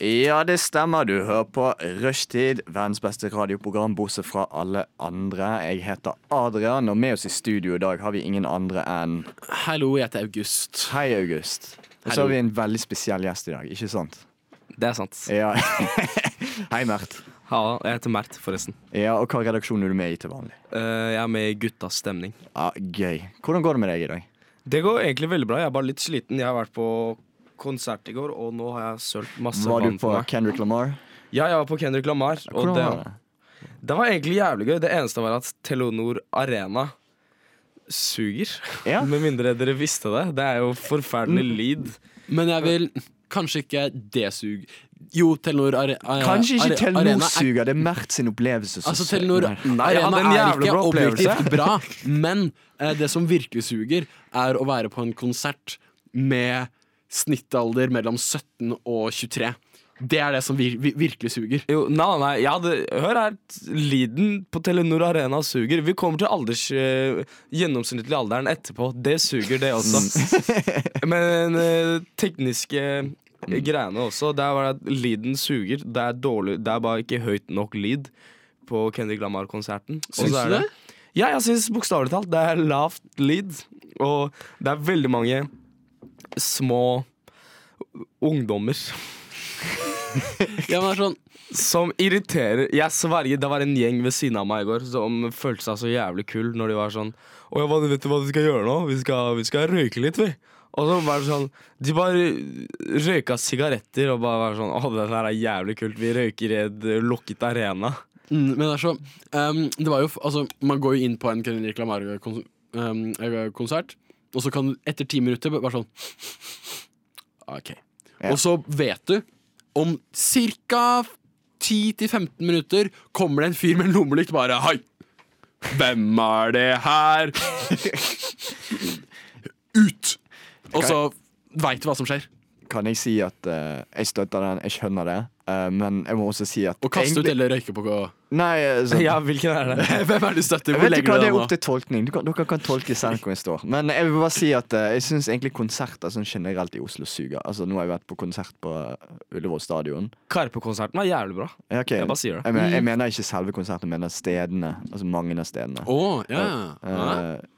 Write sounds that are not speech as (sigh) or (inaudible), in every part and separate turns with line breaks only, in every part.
Ja, det stemmer. Du hører på Rushtid, verdens beste radioprogram, bortsett fra alle andre. Jeg heter Adrian, og med oss i studio i dag har vi ingen andre enn
Hallo, jeg heter August.
Hei, August. Og så har vi en veldig spesiell gjest i dag, ikke sant?
Det er sant.
Ja. (laughs) Hei, Mert.
Ja, jeg heter Mert, forresten.
Ja, og hva redaksjon er du med i til vanlig?
Uh, jeg er med i Guttas stemning.
Ja, Gøy. Hvordan går det med deg i dag?
Det går egentlig veldig bra. Jeg er bare litt sliten. Jeg har vært på konsert i går, og nå har jeg sølt masse
Var du på. Kendrick Lamar?
Ja, jeg var på Kendrick Lamar, og det,
var det?
det var egentlig jævlig gøy. Det eneste var at Telenor Arena suger.
Ja. (laughs)
Med mindre dere visste det. Det er jo forferdelig
Mm.
lyd.
Men jeg vil kanskje ikke det suge Jo, Telenor are, are,
Kanskje ikke
are-
Telenor
Arena er-
suger, det er Mert sin opplevelse som
Altså. Telenor
Nei,
Arena
en
er ikke objektivt bra, men eh, det som virkelig suger, er å være på en konsert med snittalder mellom 17 og 23. Det er det som vir vir virkelig suger.
Jo, nei, nei, hadde, hør her, Liden på Telenor Arena suger. Vi kommer til alders eh, gjennomsnittlig alderen etterpå. Det suger, det også. (laughs) Men uh, tekniske mm. greiene også, Det er bare at lyden suger. Det er dårlig, det er bare ikke høyt nok lyd på Kendrick Lamar-konserten. Og
Syns
du
du det?
Ja, jeg syns bokstavelig talt det er lavt lyd. Og det er veldig mange små ungdommer (laughs)
Ja, men det er sånn
som irriterer Jeg sverger, det var en gjeng ved siden av meg i går som følte seg så jævlig kul når de var sånn Å ja, vet du hva vi skal gjøre nå? Vi skal, vi skal røyke litt, vi. Og så var det sånn De bare røyka sigaretter og bare var sånn Å, det der er jævlig kult. Vi røyker i eh, lukket arena.
mm, Men det er så um, Det var jo Altså, man går jo inn på en Kendrick Lamar-konsert, og så kan du etter ti minutter bare sånn (laughs) OK. Og så vet du om ca. 10-15 minutter kommer det en fyr med en lommelykt bare Hei! Hvem er det her? (laughs) Ut! Og så veit du hva som skjer.
Kan jeg si at uh, jeg støtter den, jeg skjønner det, Uh, men jeg må også si at
Og kaste ut
egentlig-
eller røyke på
Nei, eh, (laughs) sånn-
Ja, hvilken er det? (laughs)
Hvem er det du støtter? Hvor
Vet du
legger du
Det
det
er opp til tolkning. Du kan, dere kan tolke selv hvor jeg står. Men jeg vil bare si at uh, jeg syns egentlig konserter sånn generelt i Oslo suger. Altså Nå har jeg vært på konsert på Ullevål stadion.
Karpe-konserten var jævlig bra.
Okay.
Jeg bare sier det.
Jeg, mener, jeg mener ikke selve konserten, jeg mener stedene. Altså mange av stedene.
Å, ja.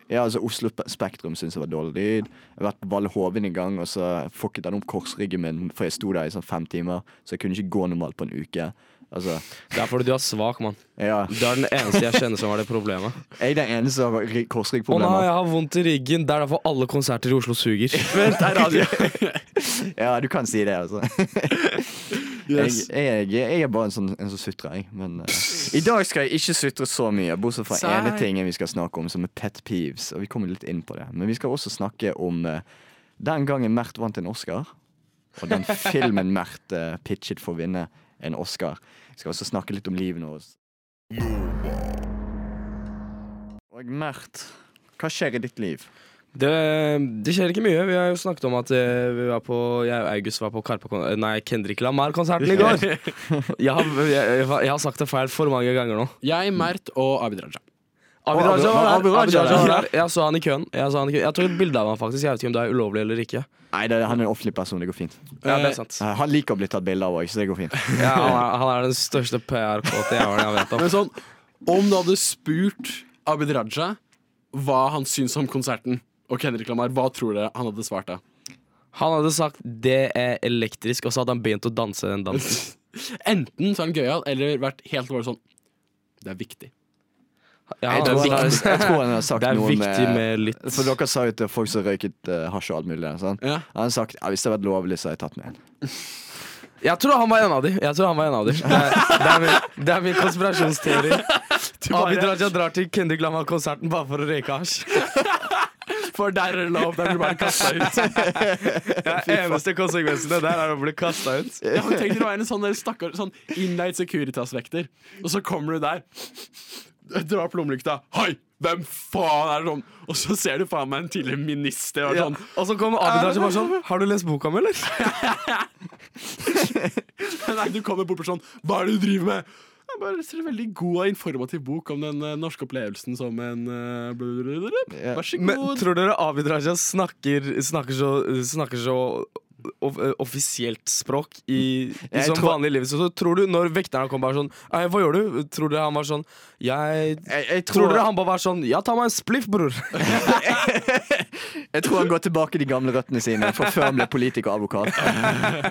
Ja.
Altså Oslo Spektrum syntes jeg var dårlig lyd. Jeg har vært på Valle Hovin en gang, og så fucket han opp korsryggen min, for jeg sto der i sånn fem timer, så jeg kunne ikke gå normalt på en uke. Altså,
Det er fordi du er svak, mann.
ja.
Du er den eneste jeg kjenner som har det problemet. (laughs)
Jeg er den eneste som har korsryggproblemer.
Å nei, jeg har vondt i ryggen. Det er derfor alle konserter i Oslo suger. (laughs) Vent, det er radio. (laughs)
Ja, du kan si det, altså.
Yes.
Jeg, jeg, jeg er bare en, sånn, en som sutrer, jeg. Men uh, i dag skal jeg ikke sutre så mye, bortsett fra ene tingen vi skal snakke om, som er pet peeves. Og vi kommer litt inn på det. Men vi skal også snakke om uh, den gangen Mert vant en Oscar. Og den (laughs) filmen Mert uh, pitchet for å vinne en Oscar. Vi skal også snakke litt om livet vårt. Og Mert, hva skjer i ditt liv?
Det, det skjer ikke mye. Vi har jo snakket om at eh, vi var på, jeg og August var på Karpe, nei, Kendrick Lamar-konserten i går. (laughs) Jeg har, jeg, jeg har sagt det feil for mange ganger nå.
Jeg, Mert og Abid Raja.
Abid Raja var der.
Abid Raja
Abid Raja
var
der. Jeg så han i køen. Jeg, så han i køen. jeg tok et bilde av han faktisk. Jeg vet ikke om det er ulovlig eller ikke.
Nei, det, han er en offentlig person. Det går fint.
Ja, det er sant.
Eh, Han liker å bli tatt bilde av òg, så det går fint. (laughs)
Ja, han, er, han er den største PR-kåte-jævelen jeg vet om.
Men sånn, om du hadde spurt Abid Raja hva han syns om konserten og Kendrick Lamar, hva tror dere han hadde svart da?
Han hadde sagt 'det er elektrisk', og så hadde han begynt å danse den dansen. (laughs)
Enten så er han gøyal, eller vært helt alvorlig sånn Det er viktig.
Ja,
Jeg tror,
han har-
jeg tror han har sagt (laughs)
det
noe
viktig
med,
med litt
For dere sa jo til folk som røyket uh, hasj og alt mulig. Sånn.
Ja.
Han har sagt ja, hvis det hadde vært lovlig, så hadde jeg tatt med en. (laughs)
Jeg tror han var en av de. Jeg tror han var en av de Det er, det er, min, det er min konspirasjonsteori. Abid Raja drar til Kendrick Lamar-konserten bare for å røyke hasj. (laughs)
For der er det lov, der blir du bare kasta ut. (laughs)
Ja, eneste konsekvensen der er å bli kasta ut.
Ja, men Tenk deg å være en sånn der stakkar sånn innleid Securitas-vekter, og så kommer du der, drar opp lommelykta. Hei, hvem faen er det sånn? Og så ser du faen meg en tidligere minister og
Ja.
sånn.
Og så kommer Abid og bare sånn Har du lest boka mi, eller? (laughs)
Nei, du kommer bort på sånn Hva er det du driver med? Jeg bare ser en veldig god og informativ bok om den eh, norske opplevelsen som en eh. Vær så
Men
god.
tror dere Abid Raja snakker, snakker så, snakker så off- eh, offisielt språk i, i sånn
tror-
vanlig liv? Så, så tror du når vekterne kom bare sånn «Ei, Hva gjør du? Tror dere han var sånn Jeg
Jeg, jeg,
Tror
tror,
dere han bare var sånn Ja, ta meg en spliff, bror. (laughs)
jeg tror han går tilbake de gamle røttene sine, for før han ble politiker og advokat.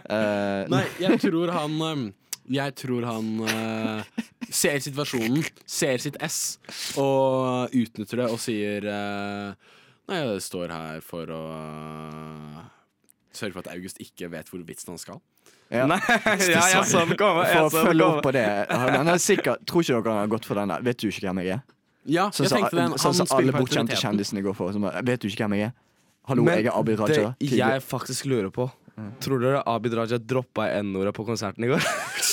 uh... (laughs)
Nei, jeg tror han eh, Jeg tror han eh, ser situasjonen, ser sitt S, og utnytter det og sier eh, Nei, jeg står her for å eh, sørge for at August ikke vet hvor vitsen han skal.
ja.
Nei, (laughs) ja, jeg så den komme.
For å følge opp på det han er sikker, Tror ikke dere han har gått for den der. Vet du ikke hvem jeg er?
Ja,
Sånn
jeg
så,
tenkte den.
sånn som alle
autoriteten.
kjendisene går for. Som, vet du ikke hvem jeg er? Hallo,
Men
jeg er Abid Raja.
det jeg faktisk lurer på Tror dere Abid Raja droppa N-ordet på konserten i går? (laughs)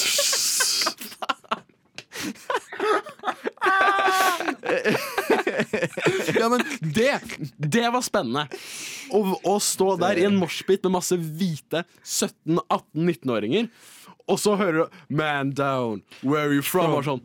(laughs)
Ja, men det, det var spennende. Å, å stå der i en moshpit med masse hvite 17-18-19-åringer, og så hører du 'Man down, where are you from?' og sånn.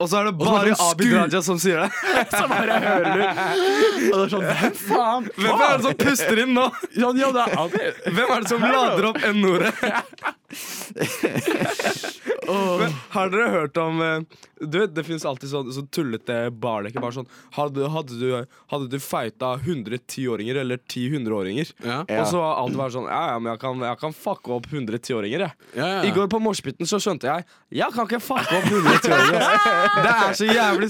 Og så er det bare Abid Raja som sier det. (laughs)
Så bare hører du. Og det er sånn Hvem faen?
Hvem er det som puster inn nå?
Ja, ja, det er Abid.
Hvem er det som lader opp N-ordet? (laughs) (laughs) Men har dere hørt om eh, Du vet, Det finnes alltid sånn, sånn tullete barleker. Bare sånn hadde, hadde, du, hadde du fighta 100 10-åringer eller 10 100-åringer?
Ja.
Og så var alt bare sånn Ja, ja, men jeg kan, jeg kan fucke opp 100 10-åringer, jeg.
Ja, ja.
I går på morsbiten så skjønte jeg Jeg kan ikke fucke opp 100 10-åringer. (laughs) Det er så jævlig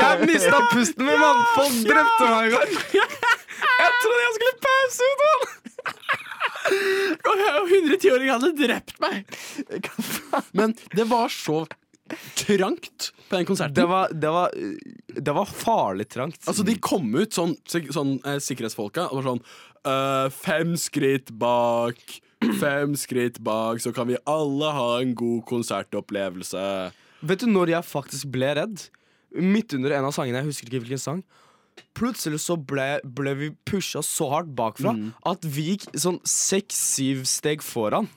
Jeg mista pusten min, mann! Folk drepte meg i går. (laughs) Jeg trodde jeg skulle pause ut,
110-åringen hadde drept meg! Men det var så trangt på den konserten.
Det var, det var, det var farlig trangt.
Altså, de kom ut sånn, sånn eh, sikkerhetsfolka og var sånn «Øh, Fem skritt bak, fem skritt bak, så kan vi alle ha en god konsertopplevelse.
Vet du når jeg faktisk ble redd? Midt under en av sangene, jeg husker ikke hvilken sang. Plutselig så ble, ble vi pusha så hardt bakfra at vi gikk sånn seks-syv steg foran.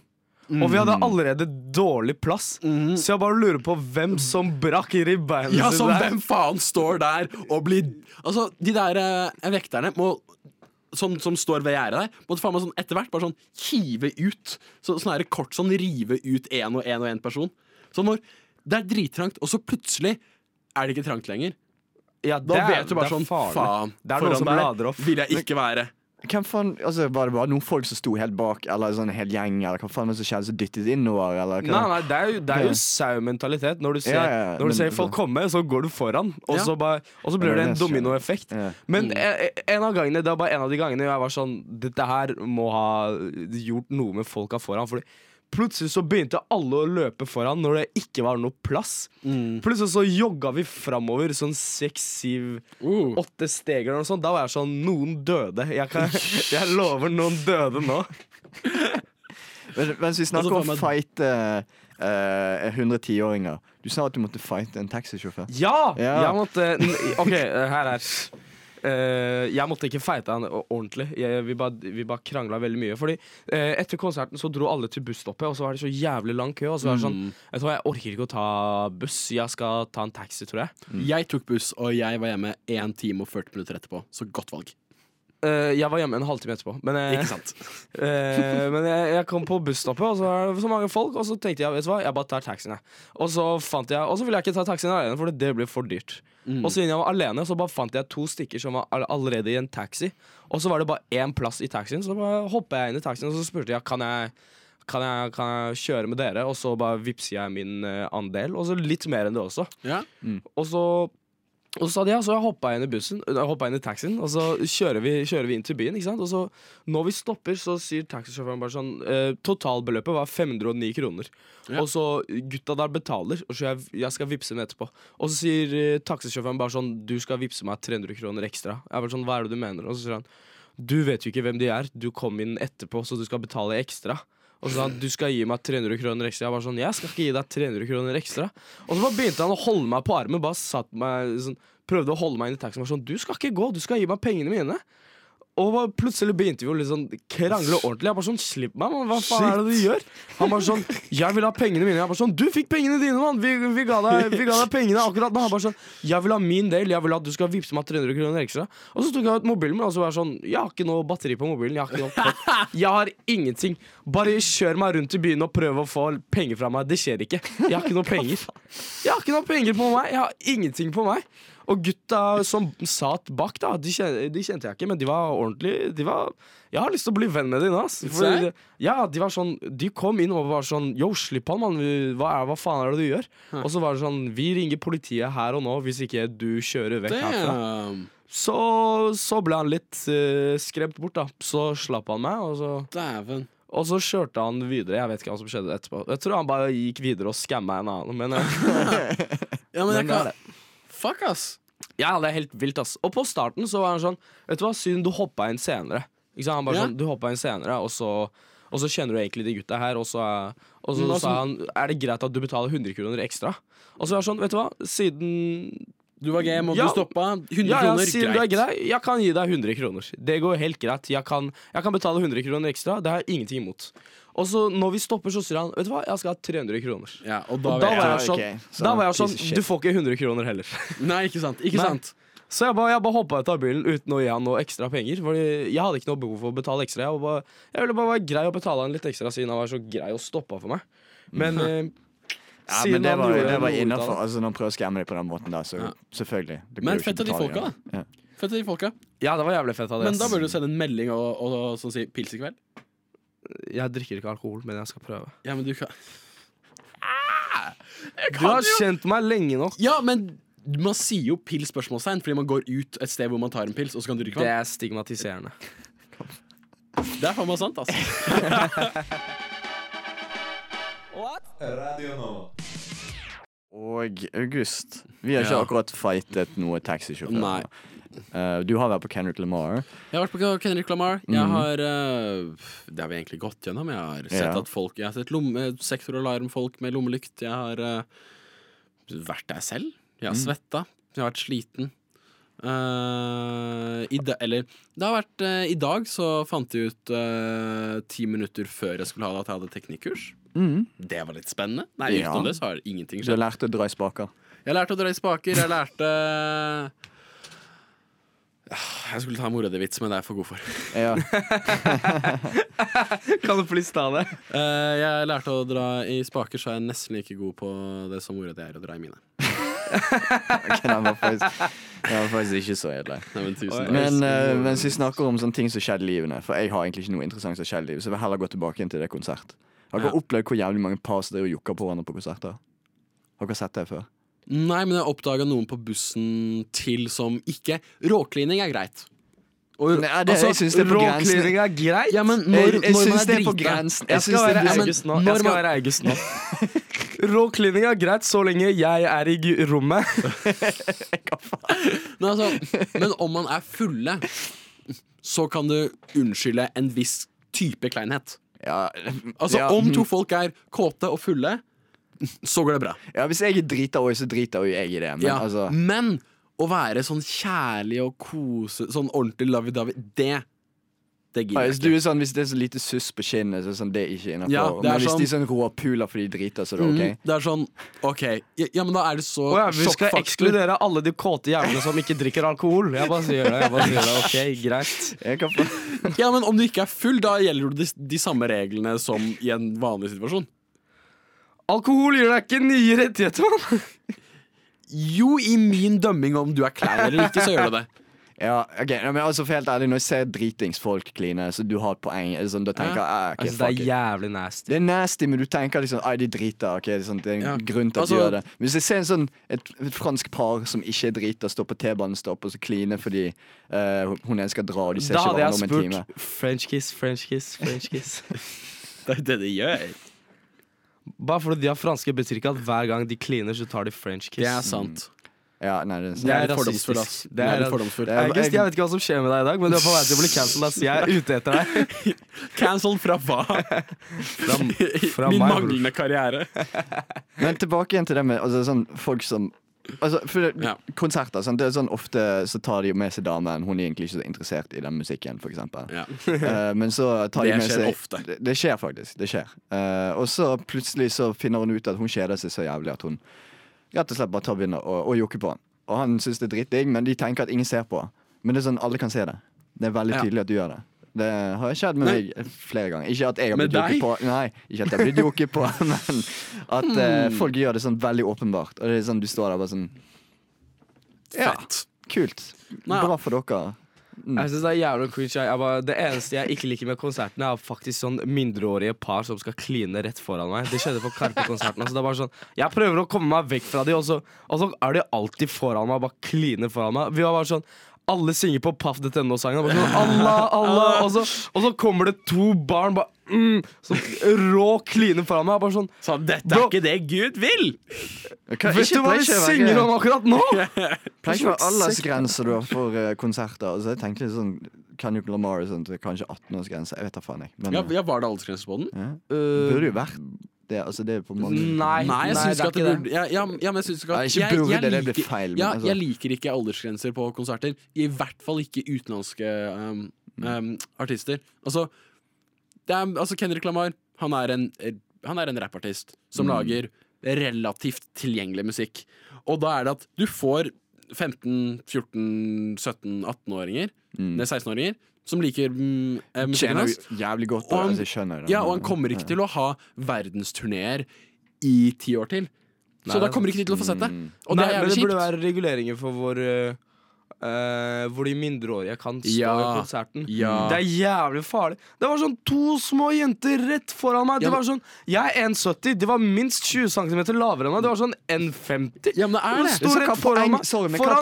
Og vi hadde allerede dårlig plass, så jeg bare lurer på hvem som brakk ribbeina
Ja,
sine
hvem faen står der og blir Altså, de der eh, vekterne må Sånn som står ved gjerdet der, måtte faen meg sånn etter hvert bare sånn hive ut. Så, sånn her kort sånn rive ut én og én og én person. Så når det er drittrangt, og så plutselig er det ikke trangt lenger,
Ja,
da
det
vet du bare sånn
farlig.
faen.
Det er noen som
der
lader opp.
Vil jeg ikke være.
Hvem faen, altså Var det bare noen folk som sto helt bak, eller sånn hel gjeng, eller hva faen var det som skjedde, som dyttet innover, eller?
Nei, nei, det er jo, det er jo sau-mentalitet. Når du ser,
Ja, ja,
når du
men-
ser folk komme, så går du foran, og,
Ja.
så, bare, og så blir det en dominoeffekt. Men eh, en av gangene, det var bare en av de gangene jeg var sånn Dette her må ha gjort noe med folka foran. Fordi plutselig så begynte alle å løpe foran når det ikke var noe plass. Plutselig så jogga vi framover sånn seks, syv,
Uh.
åtte steg eller noe sånt. Da var jeg sånn Noen døde. Jeg, kan, (laughs) jeg lover noen døde nå.
Men, mens vi snakker
Altså,
om
fight uh,
fighte eh, 110-åringer Du sa at du måtte fighte en taxisjåfør.
Ja!
Ja.
Jeg måtte OK, eh, her er Eh, jeg måtte ikke feite han ordentlig. Jeg, vi bare, vi bare krangla veldig mye. Fordi uh, Etter konserten så dro alle til busstoppet, og så var det så jævlig lang kø. Og så var det sånn Jeg tror jeg orker ikke å ta buss, jeg skal ta en taxi, tror jeg.
Jeg tok buss, og jeg var hjemme 1 time og 40 minutter etterpå. Så godt valg.
Uh, jeg var hjemme en halvtime etterpå. Men,
Ikke sant? (laughs)
Men jeg, jeg kom på busstoppet, og så var det så mange folk. Og så tenkte jeg vet du hva, jeg bare tar taxien. jeg. Og så fant jeg Og så ville jeg ikke ta taxien alene, for det blir for dyrt. Og siden jeg var alene, så bare fant jeg to stykker som var all- allerede i en taxi. Og så var det bare én plass i taxien, så bare hoppa jeg inn i taxien og så spurte jeg kan jeg kan jeg, kan jeg kjøre med dere, og så bare vippser jeg min eh, andel. Og så litt mer enn det også.
Ja.
Og så og så sa de ja, så jeg hoppa inn i bussen hoppa inn i taxien, og så kjører vi, kjører vi inn til byen. ikke sant? Og så når vi stopper, så sier taxisjåføren bare sånn eh, Totalbeløpet var 509 kroner.
Ja.
Og så gutta der betaler, og så jeg, jeg skal vippse dem etterpå. Og så sier eh, taxisjåføren bare sånn Du skal vippse meg 300 kroner ekstra. Jeg bare sånn, Hva er det du mener? Og så sier han Du vet jo ikke hvem de er, du kom inn etterpå, så du skal betale ekstra. Og så sa han du skal gi meg 300 kroner ekstra. Jeg var sånn, jeg skal ikke gi deg 300 kroner ekstra. Og så begynte han å holde meg på armen, bare satt meg sånn, prøvde å holde meg inn i taxien. Sånn, du skal ikke gå, du skal gi meg pengene mine. Og plutselig begynte vi å liksom krangle ordentlig. Jeg bare sånn, Slipp meg, mann. Hva faen er det du gjør? Han bare sånn Jeg vil ha pengene mine. Jeg bare sånn Du fikk pengene dine, mann! Vi, vi, ga deg, vi ga deg pengene akkurat nå. Han bare sånn Jeg vil ha min del. Jeg vil at du skal vippse meg 300 kroner ekstra. Og så tok jeg ut mobilen min og så var jeg sånn Jeg har ikke noe batteri på mobilen. Jeg har ikke noe. Jeg har ingenting. Bare kjør meg rundt i byen og prøv å få penger fra meg. Det skjer ikke. Jeg har ikke noe penger. Jeg har ikke noe penger på meg. Jeg har ingenting på meg. Og gutta som satt bak, da, de kjente, de kjente jeg ikke, men de var ordentlig de var, Jeg har lyst til å bli venn med dem.
Altså.
Ja, de var sånn De kom inn og var sånn Yo, slipp han, mann. Hva, er- hva faen er det du gjør? Og så var det sånn Vi ringer politiet her og nå hvis ikke du kjører vekk herfra. Så, så ble han litt uh, skremt bort, da. Så slapp han meg, og så,
Dæven.
og så kjørte han videre. Jeg vet ikke hva som skjedde etterpå. Jeg tror han bare gikk videre og skamma en annen. Men eh, (laughs)
Ja, men (laughs)
Men det er
kan Fuck, ass.
Ja, det er helt vilt, ass. Og på starten så var han sånn Vet du hva, siden du hoppa inn senere Ikke sant? Han bare
Ja.
sånn, du hoppa inn senere, og så, og så kjenner du egentlig de gutta her, og så, og så
Men altså-
sa han Er det greit at du betaler 100 kroner ekstra? Og så var han sånn, vet du hva, siden
Du var game, og
Ja.
du stoppa. 100
ja, ja,
kroner, greit.
du er grei, jeg kan gi deg 100 kroner. Det går helt greit. Jeg kan, jeg kan betale 100 kroner ekstra. Det har jeg ingenting imot. Og så når vi stopper, så sier han Vet du hva, jeg skal ha 300 kroner.
Ja, og da,
Og da var
jeg.
sånn,
okay. Så
da var jeg sånn. Du får ikke 100 kroner heller. (laughs)
Nei, ikke sant. Ikke
Nei.
sant.
Så jeg bare, jeg bare hoppa ut av bilen uten å gi han noe ekstra penger. Fordi jeg hadde ikke noe behov for å betale ekstra. Jeg, bare, jeg ville bare være grei å betale han litt ekstra, siden han var så grei og stoppa for meg. Men (laughs) eh,
Ja,
siden
men det var, det var innafor. Altså, når man prøver å skremme deg på den måten da, så
Ja.
selvfølgelig.
Men fett av de folka,
da. Ja.
Fett av de folka.
Ja, det var jævlig fett av det.
Men da burde du sende en melding og, og, og sånn si pils i kveld.
Jeg drikker ikke alkohol, men jeg skal prøve.
Ja, men du kan
Du har kjent meg lenge nok.
Ja, men man sier jo pils spørsmålstegn fordi man går ut et sted hvor man tar en pils, og så kan du drikke
Det er stigmatiserende.
Det er faen meg sant, altså. (laughs)
Radio Nova.
Og August, vi har ikke
Ja.
akkurat fightet noe taxisjåfør. Eh, du har vært på Kendrick Lamar.
Jeg har vært på Kendrick Lamar. Jeg
Mhm.
har uh, Det har vi egentlig gått gjennom. Jeg har sett
Ja.
at folk Jeg har sett lomme, sektoralarmfolk med lommelykt. Jeg har uh, vært der selv. Jeg har
Mm.
svetta. Jeg har vært sliten. Uh, i da, eller det har vært uh, I dag så fant jeg ut uh, ti minutter før jeg skulle ha det, at jeg hadde teknikkurs.
Mm.
Det var litt spennende. Nei,
Ja.
utenom det så har ingenting
Du har lært å dra i spaker.
Jeg lærte å dra i spaker. Jeg lærte Jeg skulle ta en mora-di-vits, men det er jeg for god for.
Ja. (laughs)
Kan du please ta det?
Eh, jeg lærte å dra i spaker, så er jeg nesten like god på det som mora di er å dra i mine.
ok, den var faktisk, den var faktisk ikke så edel.
Nei, men tusen takk.
Men eh, mens vi snakker om sånne ting som skjedde i livene For jeg har egentlig ikke noe interessant som skjedde i livet, så jeg vil heller gå tilbake igjen til det konsert. Har dere
Ja.
opplevd hvor jævlig mange par som driver og jokker på hverandre på konserter? Har dere sett det før?
Nei, men jeg oppdaga noen på bussen til som ikke Råklining er greit. Og,
Nei, det, jeg syns det er på grensen.
Er greit.
ja, men når,
jeg
jeg
syns det er på grensen.
Jeg
Jeg
skal være August nå. Jeg skal være August nå. Råklining er greit så lenge jeg er i rommet. (laughs)
men, altså, men om man er fulle, så kan du unnskylde en viss type kleinhet.
ja,
Altså,
ja,
om to folk er kåte og fulle, så går det bra.
ja, Hvis jeg er drita òg, så driter jo jeg i det. Men
Ja,
altså
Men å være sånn kjærlig og kose, sånn ordentlig lovey-dovey, det Det gidder
hvis,
jeg
du
ikke.
er sånn, hvis det er så lite suss på kinnet, så er sånn, det er ikke innafor.
Ja, det
men hvis
sånn-
de sånn pula fordi de driter, så er det
Mm,
ok.
Det er sånn, OK. Ja, ja, men da er det så
oh, ja, vi skal ekskludere alle de kåte jævlene som ikke drikker alkohol. Jeg bare sier det. jeg bare sier det, ok, greit
Jeg kan få (laughs)
Ja, men om du ikke er full, da gjelder jo de, de samme reglene som i en vanlig situasjon.
Alkohol gir deg ikke nye rettigheter, mann!
Jo, i min dømming om du er klein eller ikke, så gjør det det. (laughs)
Ja, ok, men altså for helt ærlig Når jeg ser dritingsfolk kline, så du har et poeng. det Sånn, tenker ja. okay,
Altså, det er jævlig nasty.
Det er nasty, men du tenker liksom Ai, de driter. ok, det er, sånn, det er en
Ja.
grunn til at
Altså-
de gjør det. Men Hvis jeg ser en sånn, et, et fransk par som ikke er drita, står på T-banestopp og så kline fordi uh, hun ene skal dra, og de ser
Da
ikke
hadde jeg
hverandre om en time.
spurt French kiss, French kiss, French kiss. (laughs)
Det er det de gjør.
Bare fordi de har franske, betyr ikke at hver gang de kliner, så tar de French kiss.
Det er sant.
Ja, nei, det,
Det er rasistisk.
ass.
Det
Det er
er
fordomsfull.
Det er-
August, jeg vet ikke hva som skjer med deg i dag, men du er på vei til å bli cancelled. ass. Jeg er ute etter deg. (laughs)
Cancelled fra hva?
Fra, fra
Min
meg,
manglende karriere.
Men tilbake igjen til det med altså, sånn, folk som altså, for
Ja.
Konserter sånn, det er sånn, Ofte så tar de jo med seg damen. Hun er egentlig ikke så interessert i den musikken, f.eks.
Ja.
Uh, (laughs) men så tar de med
skjer
seg
ofte.
Det, det skjer faktisk. Det skjer. Uh, og så plutselig så finner hun ut at hun kjeder seg så jævlig at hun rett og slett bare tar begynner å, å jokke på han. Og han syns det er dritdigg, men de tenker at ingen ser på. Men det er sånn alle kan se det. Det er veldig
Ja.
tydelig at du gjør det. Det har skjedd med meg flere ganger. Ikke at jeg har blitt
joket
på, Nei, ikke at jeg har blitt joket på, (laughs) men at mm.
uh,
folk gjør det sånn veldig åpenbart. Og det er sånn du står der bare sånn Ja,
Fett.
kult. Bra for dere.
Jeg synes det er jævlig cringe. Jeg, bare, det eneste jeg ikke liker med konsertene, er faktisk sånn mindreårige par som skal kline rett foran meg. Det skjedde på Karpe-konserten. Altså, det er bare sånn, jeg prøver å komme meg vekk fra de, og så, og så er de alltid foran meg. Bare kliner foran meg. Vi var bare sånn alle synger på paff.no-sangen. Bare Sånn, Allah, Allah, og, så, og så kommer det to barn bare mm, som rå kline foran meg. Bare sånn
Så dette
Bro.
er ikke det Gud vil!
Okay,
Vet
ikke-
du hva
være-
synger om akkurat nå? (laughs)
Pleier ikke å være aldersgrense for uh, konserter. Altså, jeg tenkte litt sånn Kanyuk Lamar og sånt, kanskje 18-årsgrense. Jeg vet da faen, jeg. Men
Ja, ja, Var det aldersgrense på den?
ja.
Uh,
burde jo vært det. Altså, det er på mange
Nei.
Nei, jeg syns
det
ikke at det burde ja, ja, ja, men jeg ikke at
ikke
jeg,
burde,
jeg
det blir
liker-
feil, men
Ja,
altså-
jeg liker ikke aldersgrenser på konserter. I hvert fall ikke utenlandske um, um, artister. Altså, det er, altså Kendrick Lamar han er en, han er en rappartist som lager relativt tilgjengelig musikk. Og da er det at du får 15, 14, 17, 18-åringer, mm. 16-åringer, som liker mm, eh, musikken hans.
jævlig godt.
Og han-
altså, skjønner.
Ja, og han kommer ikke til å ha verdensturneer i ti år til. Så
Nei,
da kommer ikke de til å få sett det.
Mm.
Og
Nei,
det er jævlig kjipt.
det burde være reguleringer for vår uh, uh, Hvor de mindreårige kan stå
Ja.
i konserten.
Ja.
Det er jævlig farlig. Det var sånn to små jenter rett foran meg.
Ja,
Det var sånn, Jeg er 1,70. De var minst 20 cm lavere enn meg. Det var sånn 1,50.
Ja, men det er det.
sto rett foran meg.
sorry, men hva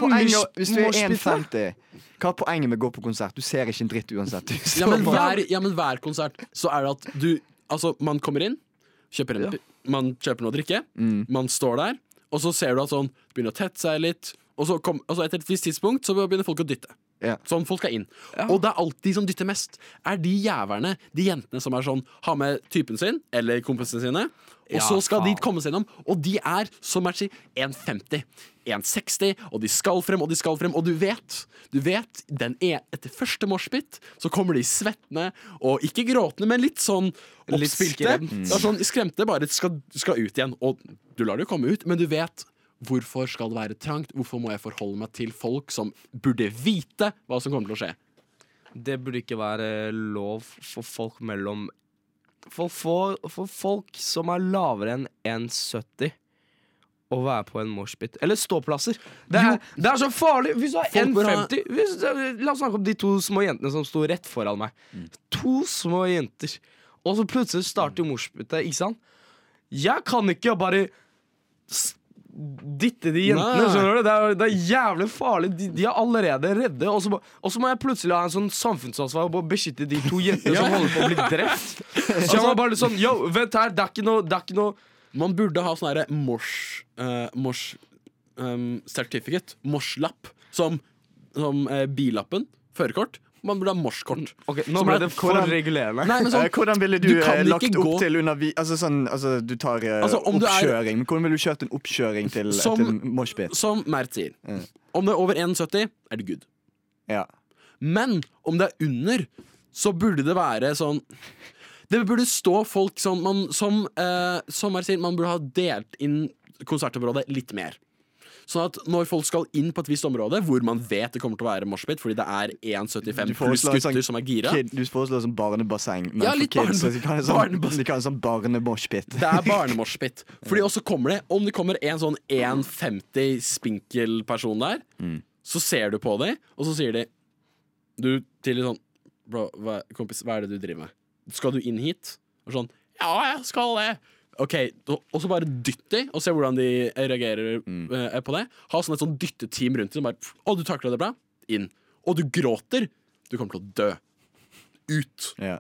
Hvis du er 1,50 Hva er poenget med å gå på konsert? Du ser ikke en dritt uansett.
Ja, men hver, ja, men hver konsert så er det at du Altså, man kommer inn, kjøper en,
Ja.
man kjøper noe å drikke,
Mm.
man står der, og så ser du at sånn begynner å tette seg litt, og så, kom, og så etter et visst tidspunkt så begynner folk å dytte.
Ja.
Sånn folk skal inn.
Ja.
Og det er alltid de som dytter mest, er de jævlene, de jentene som er sånn, har med typen sin, eller kompisene sine, og
Ja,
så skal de komme seg innom, og de er, som jeg sier, 1,50, 1,60, og de skal frem, og de skal frem, og du vet, du vet, den er etter første moshpit, så kommer de svettende, og ikke gråtende, men litt sånn
Litt
oppspilte.
skremt.
Mm. sånn, skremte bare skal, skal ut igjen, og du lar det jo komme ut, men du vet, Hvorfor skal det være trangt? Hvorfor må jeg forholde meg til folk som burde vite hva som kommer til å skje?
Det burde ikke være lov for folk mellom For, for, for folk som er lavere enn 1,70 å være på en moshpit. Eller ståplasser. Det er, det er så farlig! Hvis du har
Folk ha-
1,50 hvis- La oss snakke om de to små jentene som sto rett foran meg. To små jenter. Og så plutselig starter moshpitet, ikke sant? Jeg kan ikke bare dytte de jentene.
Nei.
skjønner du? Det er, det er jævlig farlig. De, de er allerede redde. Og så må, må jeg plutselig ha en sånn samfunnsansvar på å beskytte de to jentene som holder på å bli drept. (laughs) Så jeg må bare litt sånn Yo, vent her, det er ikke noe, det er ikke noe
Man burde ha sånn herre mors... Uh, mors um, certificate. Mosh-lapp, som, som uh, billappen, førerkort. Man burde ha morskort.
Okay, Nå ble det for regulerende.
Nei, men
Eh,
sånn,
Hvordan ville du,
Du
eh, lagt opp
gå-
til undervi... Altså sånn, altså du tar eh,
Altså,
oppkjøring. er-. Hvordan ville du kjørt en oppkjøring til,
Som-
til moshpit?
som Mert sier,
Mm.
om det er over 1,70, er det good.
Ja.
Men om det er under, så burde det være sånn Det burde stå folk som man, som, eh, som Mert sier, man burde ha delt inn konsertområdet litt mer. Sånn at når folk skal inn på et visst område, hvor man vet det kommer til å være moshpit fordi det er 1,75 pluss gutter
sånn
som er gira
Kid, du foreslår sånn barnebasseng, men
Ja,
for
litt
kids
barne-
så de kan ha sånn,
barnebasseng.
ha sånn barnemoshpit.
Det er barnemoshpit. (laughs) Fordi også kommer det Om det kommer en sånn 1,50 spinkel person der,
Mm.
så ser du på dem, og så sier de Du til litt sånn Bro, hva, kompis, hva er det du driver med? Skal du inn hit? Og sånn Ja, jeg skal det. Ok, og- så bare dytt de, og se hvordan de reagerer
Mm.
eh, på det. Ha sånn et sånn dytteteam rundt dem. Bare, Å, du takla det bra? Inn. Og du gråter. Du kommer til å dø. Ut.
Ja.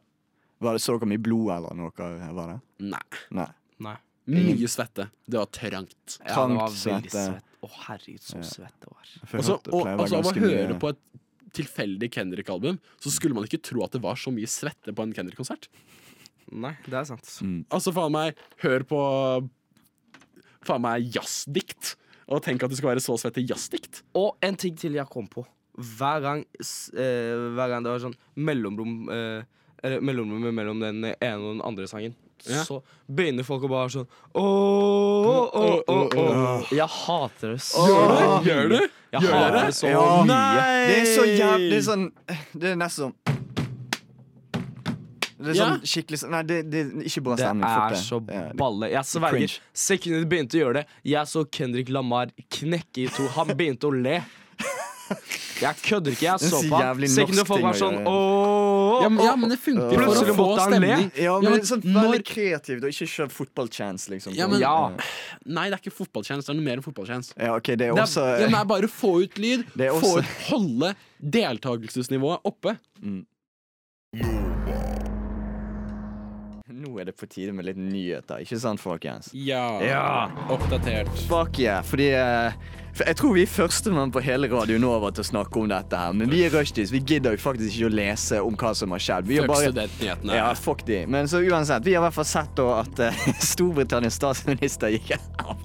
Var det så dere mye blod eller noe? Var det?
Nei.
Nei.
Nei.
Mye svette. Det var trangt.
Ja, det var
Trangt
veldig
svette.
svett. Å, herregud, så svett det var.
Også,
Altså, og, altså, av å høre på et tilfeldig Kendrick-album, så skulle man ikke tro at det var så mye svette på en Kendrick-konsert.
Nei, det er sant.
Altså, faen meg, hør på faen meg jazzdikt, og tenk at det skal være så svette jazzdikt.
Og en ting til jeg kom på. Hver gang, eh, hver gang det var sånn mellomrom eh, eller mellomrommet mellom den ene og den andre sangen,
Ja.
så begynner folk å bare sånn Åh, åh, åh, åh. Jeg hater det så
Gjør du?
mye.
Gjør du?
Jeg
Gjør
hater det så
Ja.
mye.
Det er så jævlig Det er sånn Det er nesten sånn Det er
Ja.
sånn skikkelig sånn Nei, det, det er ikke bra
Det
stemning. Fuck
er så
Ja, det-
balle. Jeg sverger.
Cringe.
Sekundet de begynte å gjøre det, jeg så Kendrick Lamar knekke i to. Han (laughs) begynte å le. Jeg kødder ikke. Jeg
Det er
så
så
på
jævlig
han. Sekundet
norsk
folk var
ting å
sånn
gjøre.
Ja, men, ja, men det funker for å få
måtte han le.
stemning.
Ja, men,
Ja, men
sånn
når-
litt kreativt, og ikke kjør fotballchance, liksom.
Ja, men-
Ja.
Nei, det er ikke fotballtjeneste, det er noe mer enn fotballtjeneste.
Ja, ok, det er
Det er,
også
ja, men det er bare å få ut lyd,
Det er
få
også-
ut, holde deltakelsesnivået oppe.
Er det på tide med litt nyheter, ikke sant, folkens?
Ja.
Ja.
Oppdatert.
Fuck yeah, fordi eh, for Jeg tror vi er førstemann på hele Radio Nova til å snakke om dette her. Men vi er rushtids. Vi gidder jo faktisk ikke å lese om hva som har skjedd. Vi har
Fuck
bare
studentnyhetene.
ja, fuck de. Men så uansett, vi har i hvert fall sett da at (laughs) uh, Storbritannias statsminister gikk av.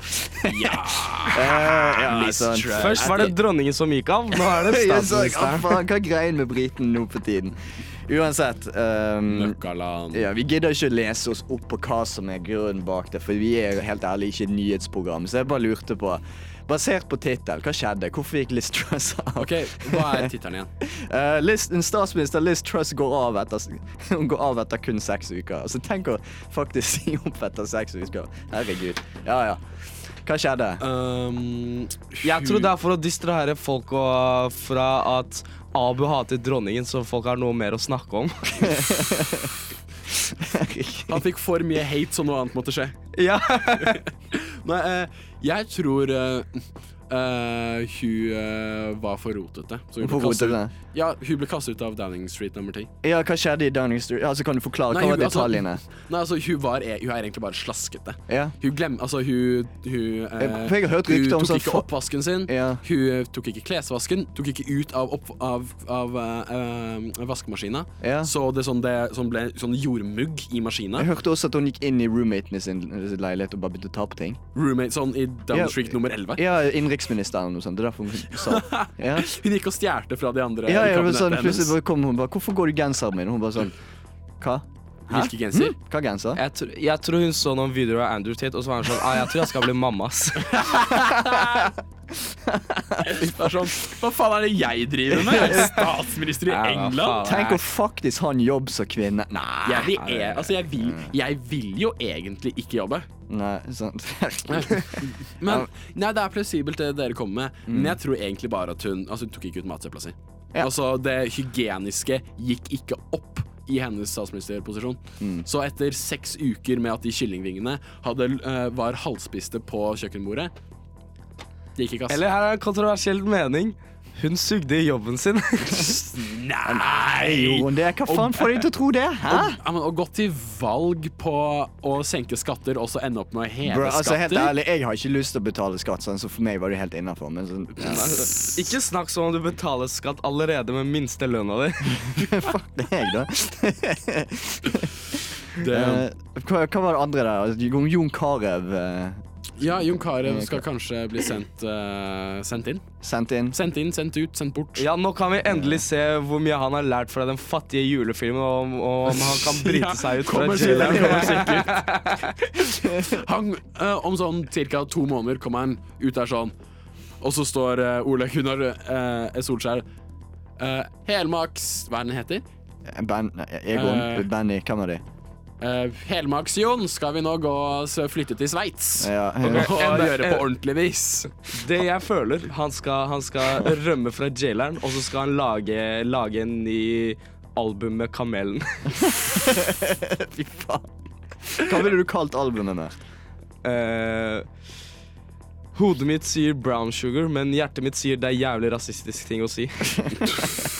Ja.
uh, (laughs) ja, sånn.
Først var det dronningen som gikk av, nå er det (laughs) statsministeren.
hva er greien med briten nå på tiden? Uansett.
um,
ja, vi gidder ikke å lese oss opp på hva som er grunnen bak det, for vi er jo helt ærlig ikke et nyhetsprogram. Så jeg bare lurte på, basert på tittel, hva skjedde? Hvorfor gikk Liz Truss av?
Ok, Hva er tittelen igjen?
uh, (laughs) Liz, en statsminister Liz Truss går av etter, (laughs) hun går av etter kun seks uker. Altså, tenk å faktisk (laughs) si opp etter seks uker. Herregud. Ja, ja. Hva skjedde?
Um,
Jeg tror det er for å distrahere folk og, fra at Abu hatet dronningen, så folk har noe mer å snakke om. (laughs)
Han fikk for mye hate, så noe annet måtte skje.
ja. (laughs)
Nei, eh, jeg tror eh, hun uh, var for rotete. Så hun ble kastet-
rotet det?
Ja, hun ble kastet ut av Downing Street nummer 10.
Ja, hva skjedde i Downing Street? Altså, kan du forklare?
Nei,
Hva var
detaljene? altså- (laughs) Nei, altså, hun, var, e- hun er egentlig bare slaskete.
Ja.
Hun glem... Altså, hun, hun eh,
jeg har hørt om
Hun
sånn
tok ikke
fa-
oppvasken sin.
Ja.
Hun tok ikke klesvasken. Tok ikke ut av, opp, av, av vaskemaskina.
Ja.
Så det, sånn, det sånn ble sånn jordmugg i maskina.
Jeg hørte også at hun gikk inn i roommatene sin leilighet og bare begynte å ta på ting.
Roommate sånn i Downing. Street nummer 11.
Ja, innenriksministeren og noe sånt. Det er derfor hun sa (laughs) ja.
Hun gikk og stjal fra de andre
Ja,
i
ja,
kabinettet
sånn,
hennes.
plutselig bare kom hun bare 'Hvorfor går du genseren min?' Og hun bare sånn Hva?
Hvilken genser?
Hm? Hva genser?
Jeg, tr jeg tror hun så noen videoer av Andrew Tate, og så var hun sånn ah, Jeg tror jeg skal bli mammas.
Det er sånn, Hva faen er det jeg driver med? Jeg er statsminister i
Ja,
England.
Tenk å faktisk ha en jobb som kvinne. Nei.
Jeg vil, e altså, jeg, vil, jeg vil jo egentlig ikke jobbe.
Nei, sant. (laughs)
Men nei, Det er plausibelt det dere kommer med, men jeg tror egentlig bare at hun Altså hun tok ikke ut matsøpla si.
Ja.
Altså Det hygieniske gikk ikke opp i hennes statsministerposisjon. Så etter seks uker med at de kyllingvingene hadde, eh, var halvspiste på kjøkkenbordet Det gikk ikke, ass.
Eller her er en kontroversiell mening. Hun sugde i jobben sin. (laughs)
Nei, Jo, det? Hva faen får deg til å tro det? Hæ?
Og, og Å gå til valg på å senke skatter og så ende opp med å heve
Bro, altså Helt
skatter
ærlig, jeg har ikke lyst til å betale skatt, sånn, så for meg var det helt innafor. Men sånn, ja.
Ikke snakk som om du betaler skatt allerede med minste lønna di. (laughs)
fuck deg, da.
Det-
Eh, hva, hva var det andre der? Altså, Jon- Jon Carew eh,
Ja, Jon Carew skal kanskje bli sendt, uh, sendt inn.
sendt inn.
Sendt inn, sendt ut, sendt bort.
Ja, Nå kan vi endelig se hvor mye han har lært fra den fattige julefilmen, og om, og om han kan (laughs) bryte
Ja,
seg ut fra
kommer sikkert, kommer sikkert. (laughs) Han, uh, om sånn ca. to måneder kommer han ut der sånn, og så står uh, Ole Gunnar uh, Solskjær uh, Helmaks Hva er den heter?
Band, Egon,
uh,
Benny, hvem er de?
Uh, Helmaks-Jon skal vi nå gå og flytte til Sveits.
Ja,
Og
Ok. (laughs) En-
gjøre på ordentlig vis.
Det jeg føler Han skal, han skal rømme fra jaileren, og så skal han lage, lage en ny album med Kamelen. (laughs)
Fy faen. Hva ville du kalt albumet der?
Eh, hodet mitt sier brown sugar, men hjertet mitt sier det er jævlig rasistisk ting å si. (laughs)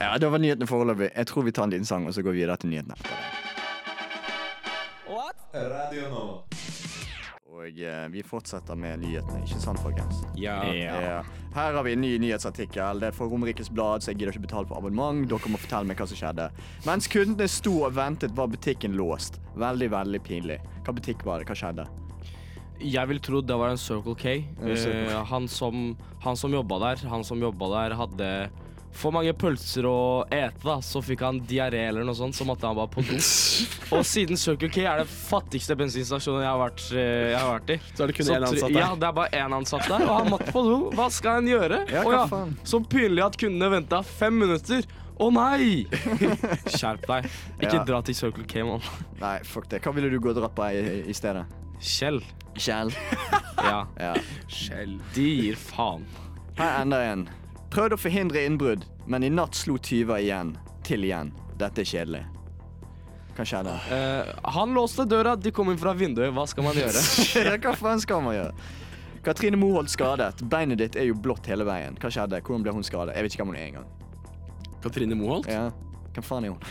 Ja, Det var nyhetene foreløpig. Jeg tror vi tar en liten sang, og så går vi videre til nyhetene. What?
Radio nå.
Og eh, vi fortsetter med nyhetene, ikke sant, folkens?
Ja.
Ja. Her har vi en ny nyhetsartikkel. Det er fra Romerikes Blad, så jeg gidder ikke betale for abonnement. Dere må fortelle meg hva som skjedde. Mens kundene sto og ventet, var butikken låst. Veldig, veldig pinlig. Hva butikk var det? Hva skjedde?
Jeg vil tro det var en Circle K. Eh, han, som, han som jobba der, han som jobba der, hadde for mange pølser å ete, da, så fikk han diaré eller noe sånt, så måtte han bare på do. (laughs) Og siden Circle K er det fattigste bensinstasjonen jeg har vært, eh, jeg har vært i
Så er det kun én ansatt der.
Ja, det er bare én ansatt der, og han måtte på do. Hva skal han gjøre?
Ja,
og
hva faen?
Så pinlig at kundene venta fem minutter. Å nei! (laughs) Skjerp deg. Ikke
Ja.
dra til Circle K, mann.
Nei, fuck det. Hva ville du gå og dratt på i, i stedet?
Kjell.
Kjell.
Ja. (laughs)
Ja.
De gir faen.
Her er enda en. Prøvde å forhindre innbrudd, men i natt slo tyver igjen. Til igjen. Dette er kjedelig. Hva skjedde?
Uh, han låste døra, de kom inn fra vinduet. Hva skal man (laughs) gjøre?
Hva faen skal man gjøre? Katrine Moholt skadet. Beinet ditt er jo blått hele veien. Hva skjedde? Hvordan ble hun skadet? Jeg vet ikke hvem hun er engang.
Katrine Moholt.
Ja. Hvem faen er hun?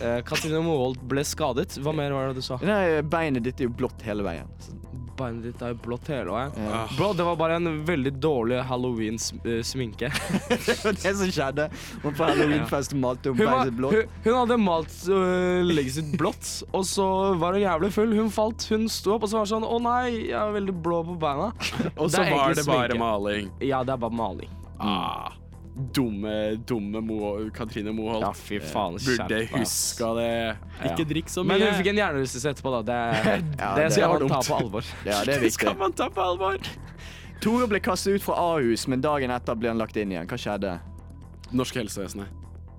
Uh, Katrine Moholt ble skadet. Hva mer var det du sa?
Nei, beinet ditt er jo blått hele veien. Så-
Beinet ditt er jo blått hele veien.
Ja.
Bro, det var bare en veldig dårlig halloween-sminke. (laughs)
Det var det som skjedde. Hun på halloweenfest malte
Hun,
beinet sitt blått.
hun, hun hadde malt uh, legget sitt blått, og så var hun jævlig full. Hun falt, hun sto opp og så var sånn Å nei, jeg er veldig blå på beina.
Og så
det
var det bare
sminke.
maling.
Ja, det er bare maling.
Ah, dumme, dumme Mo Katrine Moholt.
Ja, fy faen.
Burde huska det. Ikke drikk så mye.
Men hun fikk en hjernerystelse etterpå, da. Det, (laughs)
Ja,
det
det
skal man ta på alvor. (laughs)
Ja, det er
Det skal man ta på alvor.
Tore ble kastet ut fra Ahus, men dagen etter ble han lagt inn igjen. Hva skjedde?
Norske helsevesenet.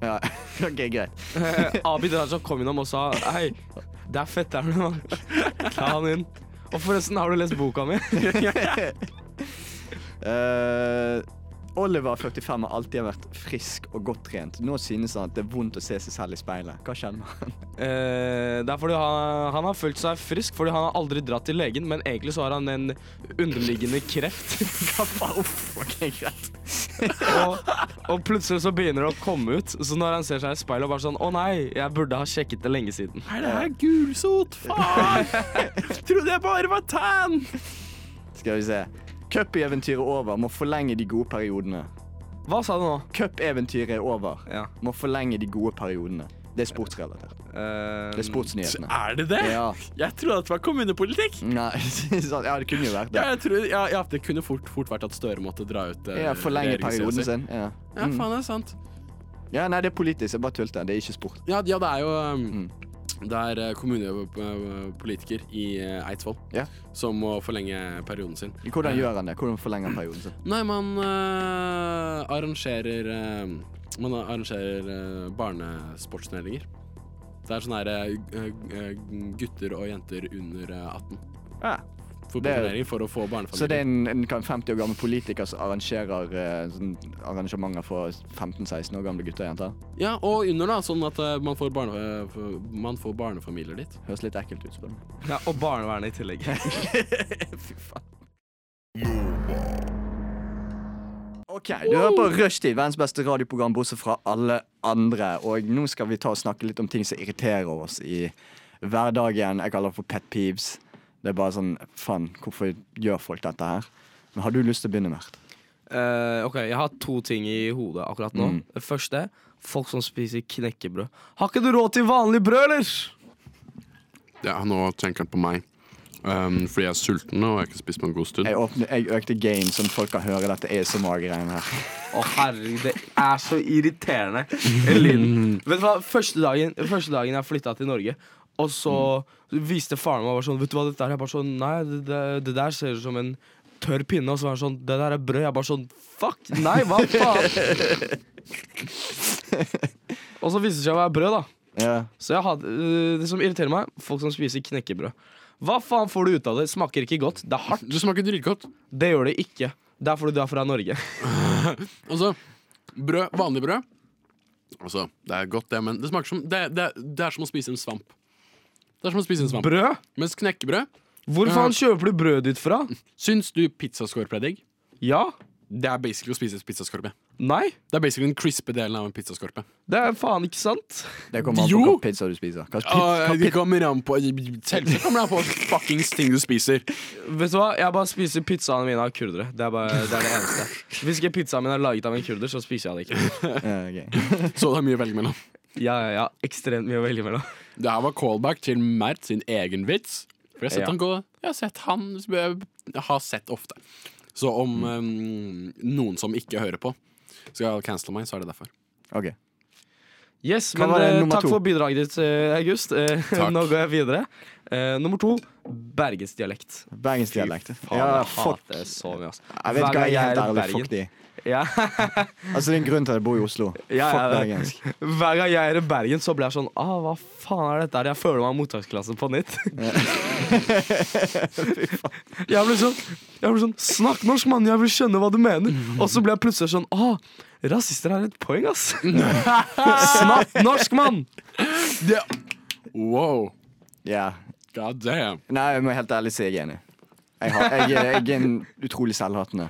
Ja, (laughs) ok, greit.
Eh, Abid Raja kom innom og sa Hei, det er fetteren min. Ta han inn. Og forresten, har du lest boka mi?
Eh, Oliver 45 har alltid vært frisk og godt trent. Nå synes han at det er vondt å se seg selv i speilet. Hva med han? (laughs)
Eh, det er fordi han, han har følt seg frisk fordi han har aldri dratt til legen, men egentlig så har han en underliggende kreft. (laughs)
Hva Uff, Okay, greit. (laughs)
og, og plutselig så begynner det å komme ut. Så når han ser seg i speilet og bare sånn Å nei, jeg burde ha sjekket det lenge siden.
Er det her gulsot? Faen! Trodde jeg bare var tan!
Skal vi se. Cup-eventyret er over. Må forlenge de gode periodene.
Hva sa du nå?
Cup-eventyret er over.
Ja.
Må forlenge de gode periodene. Det er sportsrelatert. Det er sportsnyhetene.
Er det det?
Ja.
Jeg trodde at det var kommunepolitikk.
Nei, (laughs) ja, det kunne jo vært
Ja,
det.
jeg tror, ja, ja, det kunne fort, fort vært at Støre måtte dra ut eh,
Ja, forlenge perioden sin. Ja.
Ja,
Mm.
faen, det er sant.
ja, nei, det er politisk. Jeg bare tulte. Det er ikke sport.
Ja, ja det er jo um,
Mm.
Det er eh, kommunepolitiker i eh, Eidsvoll
yeah.
som må forlenge perioden sin.
Hvordan gjør han det? Hvordan forlenger han perioden sin?
Nei, man uh, arrangerer uh, Man arrangerer uh, barnesportsturneringer. Det er sånne her, eh, eh, gutter og jenter under eh, 18.
Ja.
Fotballturnering for å få barnefamilier.
Så det er en, en 50 år gammel politiker som arrangerer eh, sånn arrangementer for 15-16 år gamle gutter og jenter?
Ja, og under, da, sånn at eh, man, får barne, eh, man får barnefamilier dit.
Høres litt ekkelt ut, spør du meg.
ja, og barnevernet i tillegg. (laughs)
Fy faen. OK, du hører på Rushtid, verdens beste radioprogram bortsett fra alle andre. Og nå skal vi ta og snakke litt om ting som irriterer oss i hverdagen. Jeg kaller det for pet peeves. Det er bare sånn Faen, hvorfor gjør folk dette her? Men Har du lyst til å begynne, Mert?
Uh, ok, Jeg har to ting i hodet akkurat nå.
Mm.
Det første folk som spiser knekkebrød. Har ikke du råd til vanlig brød, eller?
Ja, nå tenker han på meg. Um, fordi jeg er sulten og jeg har ikke spist på en god stund.
Jeg, åpner, jeg økte gain, sånn folk kan høre dette ASMR-greiene her.
Å herregud, det er så irriterende. (laughs) Vet du hva, første dagen, første dagen jeg flytta til Norge, og så viste faren meg bare sånn Vet du hva dette er? Jeg bare sånn Nei, det, det, det der ser ut som en tørr pinne. Og så var han sånn Det der er brød. Jeg bare sånn Fuck! Nei, hva (laughs) faen? og så viste det seg å være brød, da.
Ja.
Så jeg hadde, øh, det som irriterer meg, folk som spiser knekkebrød. Hva faen får du ut av det? Smaker ikke godt. Det er hardt.
Det smaker dritgodt.
Det gjør det ikke. Det er fordi du er fra Norge. (laughs)
Altså, brød, vanlig brød Altså, det er godt det, men det smaker som Det, det, det er som å spise en svamp. Det er som å spise en svamp.
Brød?
Mens knekkebrød
Hvor faen kjøper du brødet ditt fra?
Syns du pizzaskorpe er digg?
Ja.
Det er basically å spise pizzaskorpe.
Nei,
Det er basically den crispe delen av en pizzaskorpe.
det er faen ikke sant.
Det kommer an på
Jo!
hva pizza du spiser. Hva, pizza,
Ah,
hva,
det
pi-
kommer an på Selvsagt kommer det an på fuckings ting du spiser.
Vet du hva, Jeg bare spiser pizzaene mine av kurdere. Det er, bare, det er det eneste. (laughs) Hvis ikke pizzaen min er laget av en kurder, så spiser jeg det ikke.
Ja, (laughs) ok.
Så det er mye å velge mellom.
Ja, ja, ja, Ekstremt mye å velge mellom.
Det her var callback til Mert sin egen vits. For jeg har sett
Ja.
han gå Jeg har sett han Jeg har sett ofte. Så om um, noen som ikke hører på, skal cancele meg, så er det derfor.
Ok.
Yes,
kan
men eh, Takk
to?
for bidraget ditt, eh, August. Eh, (laughs) Nå går jeg videre. Uh, nummer to bergensdialekt.
Bergensdialekt.
Faen,
Ja,
jeg
fuck.
hater det så mye.
Jeg vet
Hver
hva
gang
jeg er helt
er i
ærlig.
Bergen-
Fuck de.
Ja. (laughs)
Altså, det er en grunn til at jeg bor i Oslo.
Ja,
Fuck
ja,
bergensk. (laughs)
Hver gang jeg er i Bergen, så blir jeg sånn ah, Hva faen er dette her? Jeg føler meg i mottaksklassen på nytt. (laughs) jeg blir sånn Jeg blir sånn Snakk norsk, mann! Jeg vil skjønne hva du mener. Og så blir jeg plutselig sånn ah, Rasister er et poeng, ass. Snakk norsk, mann!
Yeah. wow.
Yeah.
God damn.
Nei, jeg må helt ærlig si jeg er enig. Jeg, har, jeg, jeg er en utrolig selvhatende.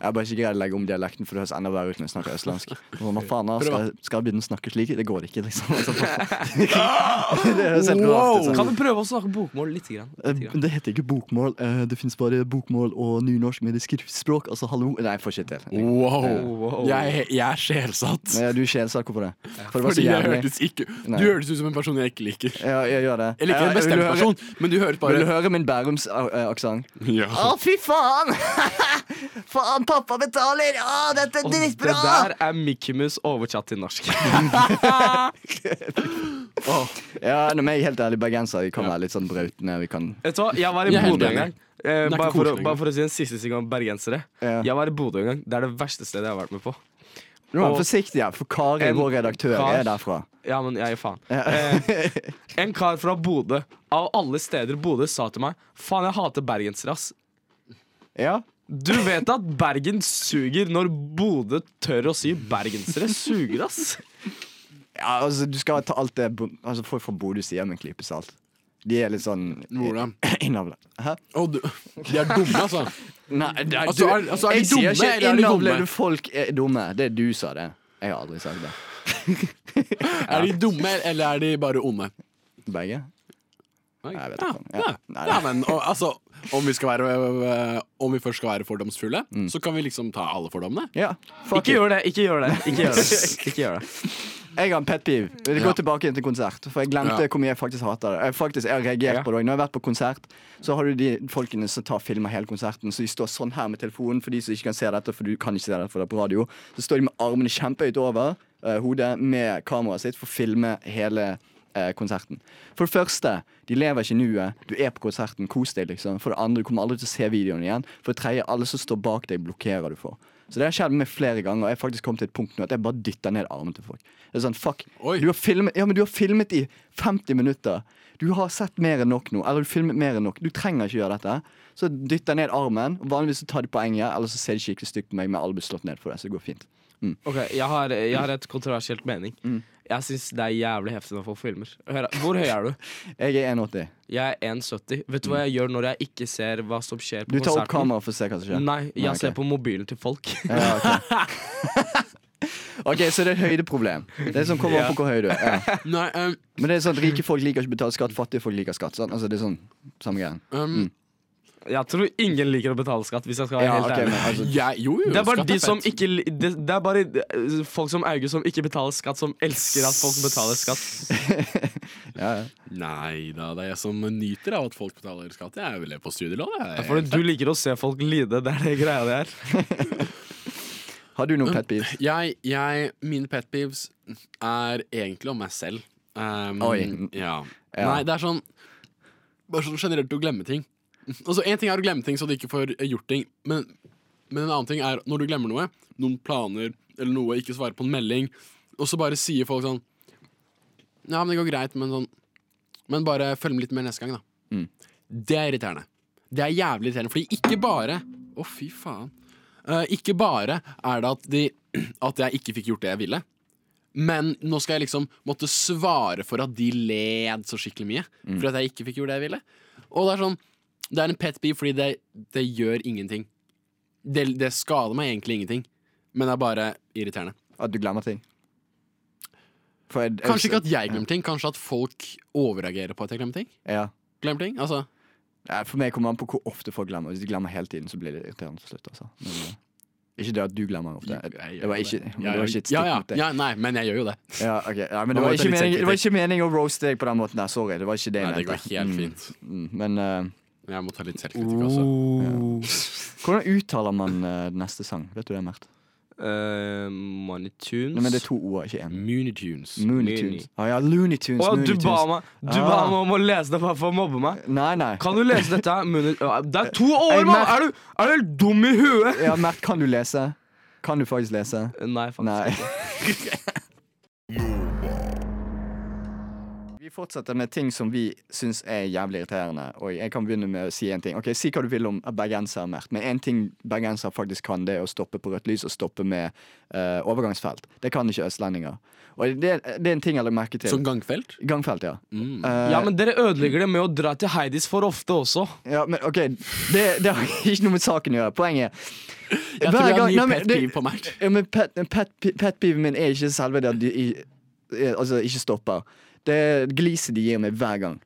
Jeg har bare ikke greid å legge om dialekten, for det høres enda verre ut når jeg snakker østlandsk. Sånn, hva faen, skal, jeg- skal jeg begynne å snakke slik? Det går ikke, liksom. Altså, (laughs) det høres helt rart ut.
Kan
Sånn.
du prøve å snakke bokmål litt? Grann?
Eh,
Litt grann.
Det heter ikke bokmål. eh, Det fins bare bokmål og nynorsk med det skriftspråk. Altså, hallo Nei, jeg får ikke til.
Wow.
wow.
Jeg, jeg er sjelsatt.
Ja, du er sjelsatt. Hvorfor det? For det var så
Fordi jeg hørtes ikke Du hørtes ut som en person jeg ikke liker.
Ja, jeg gjør det.
Jeg liker en bestemt
høre-
person, men du høres
Vil
bare
du høre min Bærums-aksent?
ja.
Å, fy faen! (laughs) faen, pappa betaler! Å, dette er
Og det der er Mikkimus oversatt til norsk. (laughs)
Ja, når vi er helt ærlig bergensere, vi kan være litt sånn brautende. Vi kan
Vet du hva, Jeg var i
er
Bodø en gang. Eh,
er
bare, for, å- bare for å si en siste ting om bergensere.
ja.
Jeg var i Bodø en gang. Det er det verste stedet jeg har vært med på.
Nå må forsiktig, ja, for Kari, vår redaktør,
kar-
er derfra.
Ja, men jeg gir faen.
Ja.
Eh, en kar fra Bodø, av alle steder Bodø, sa til meg Faen, jeg hater bergensere, ass.
ja.
Du vet at Bergen suger når Bodø tør å si bergensere suger, ass.
ja, altså, du skal ta alt det bo- altså, Folk fra Bodø sier med en klype salt. De er litt sånn
Hvordan? (clears throat)
innavla. Hæ?
Å, du, de er dumme, altså.
Nei, det er,
Altså, er- altså, er de
jeg sier
dumme,
ikke
eller er de dumme?
innavlede folk er dumme. Det er du sa det. Jeg har aldri sagt det. (laughs)
Er de dumme, eller er de bare onde?
Begge?
Nei.
Jeg vet
Ja,
ikke.
ja.
Nei,
Ja, men og, altså om vi, skal være, øh, om vi først skal være fordomsfulle,
Mm.
så kan vi liksom ta alle fordommene.
Ja,
Ikke gjør det, ikke gjør det. Ikke gjør det. (laughs) Ikke gjør det.
Jeg har en pet peeve. Vil gå tilbake inn til konsert? For jeg glemte
Ja.
hvor mye jeg faktisk hater det. Jeg, faktisk, jeg har reagert
Ja.
på det. Når jeg har vært på konsert, så har du de folkene som tar filmer hele konserten. Så de står sånn her med telefonen for de som ikke kan se dette, for du kan ikke se dette for det på radio. Så står de med armene kjempehøyt over uh, hodet med kameraet sitt for å filme hele eh, konserten. For det første, de lever ikke i nuet. Du er på konserten, kos deg, liksom. For det andre, du kommer aldri til å se videoen igjen. For det tredje, alle som står bak deg, blokkerer du for. Så det har skjedd med meg flere ganger, og jeg har faktisk kommet til et punkt nå at jeg bare dytter ned armen til folk. Det er sånn, fuck,
Oi.
du har filmet, ja, men du har filmet i 50 minutter. Du har sett mer enn nok nå. Eller du filmet mer enn nok. Du trenger ikke gjøre dette. Så dytter jeg ned armen. Vanligvis så tar de poenget, eller så ser de skikkelig stygt på meg med albuen slått ned for det. Så det går fint.
Ok, jeg har, jeg har et kontroversielt mening.
Mm.
Jeg syns det er jævlig heftig når folk filmer. Hør, hvor høy er du? (laughs)
Jeg er 1,80.
Jeg er 1,70. Vet du hva jeg gjør når jeg ikke ser hva som skjer på
Du tar opp
kamera
kameraet for å se hva som skjer?
Nei, jeg
Nei, okay.
ser på mobilen til folk. (laughs)
Ja, ok. (laughs) ok, så det er et høydeproblem. Det er som kommer an på hvor høy du er. Ja.
Nei, um,
Men det er sånn at rike folk liker ikke å betale skatt, fattige folk liker skatt. Sånn? Altså, det er sånn samme greien.
um,
Jeg tror ingen liker å betale skatt, hvis jeg skal være
Ja,
helt
okay,
ærlig.
men altså
ja, jo, jo,
Det er bare
de
de som ikke det, det er bare eh, folk som Auge som ikke betaler skatt, som elsker at folk betaler skatt. (laughs)
ja, ja.
Nei da, det er jeg som nyter av at folk betaler skatt. Jeg er vel på studielån.
Ja, er fordi du liker å se folk lide. Det er det greia det er. (laughs)
Har du noen pet peeves?
Jeg, jeg, mine pet peeves er egentlig om meg selv. Um,
Oi.
Ja.
Ja.
Nei, det er sånn Bare sånn generelt å glemme ting. Altså, En ting er å glemme ting så du ikke får eh, gjort ting, men, men en annen ting er når du glemmer noe, noen planer eller noe, ikke svarer på en melding, og så bare sier folk sånn Ja, men det går greit, men sånn Men bare følg med litt mer neste gang, da.
Mm.
Det er irriterende. Det er jævlig irriterende, fordi ikke bare Å, fy faen. Uh, ikke bare er det at, de, (clears throat) at jeg ikke fikk gjort det jeg ville, men nå skal jeg liksom måtte svare for at de led så skikkelig mye. For at jeg ikke fikk gjort det jeg ville. Og det er sånn Det er en pet peeve fordi det, det gjør ingenting. Det, det skader meg egentlig ingenting. men det er bare irriterende.
At du glemmer ting? Jeg-
Kanskje ikke at jeg glemmer ting, kanskje at folk overreagerer på at jeg glemmer ting.
Ja.
Glemmer ting, altså
Ja, For meg kommer det an på hvor ofte folk glemmer. Hvis de glemmer hele tiden, så blir det irriterende til slutt. Altså. Men, eh, ikke det at du glemmer ofte.
Jeg- jeg
Det var ikke,
det.
men
Ja,
det var ikke et stikk
ja, ja,
mot deg.
ja, nei, men jeg gjør jo det.
Ja, ok. ja, men (laughs) det var, ikke mening, det var ikke mening å roaste deg på den måten der. Sorry. Det var ikke det jeg
Nei, det går helt
Mm,
fint.
mm, Men eh,
Jeg må ta litt selvkritikk også.
hvordan uttaler man eh, neste sang? Vet du det, Mert?
Uh, Moneytunes.
Nei, men det er to ord, ikke én.
Moonitunes. Moonitunes.
Mooney. Å ja, Looney Tunes.
Å,
Mooney
du ba
Tunes.
meg Du
Ah.
ba meg om å lese det for å mobbe meg.
Nei, nei.
Kan du lese dette? her? Det er to år,
Hey,
mann! Er, du- er du helt dum i huet?
Ja, Mert, kan du lese? Kan du faktisk lese?
Nei, faktisk
Nei. (laughs) fortsetter med ting som vi syns er jævlig irriterende. Og jeg kan begynne med å si en ting. Ok, Si hva du vil om bergensere, Mert. Men én ting bergensere faktisk kan, det er å stoppe på rødt lys og stoppe med uh, overgangsfelt. Det kan ikke østlendinger. Og det, det er en ting jeg la merke til.
Som gangfelt?
Gangfelt, ja.
Mm.
Uh,
Ja, men dere ødelegger det med å dra til Heidis for ofte også.
ja, men ok, det, det har (laughs) ikke noe med saken å gjøre. Poenget er
Jeg tror jeg har ny pet peeve på Mert.
Ja, men pet, pet, pet peeven min er ikke selve det at de i- altså, ikke stopper. Det gliset de gir meg hver gang.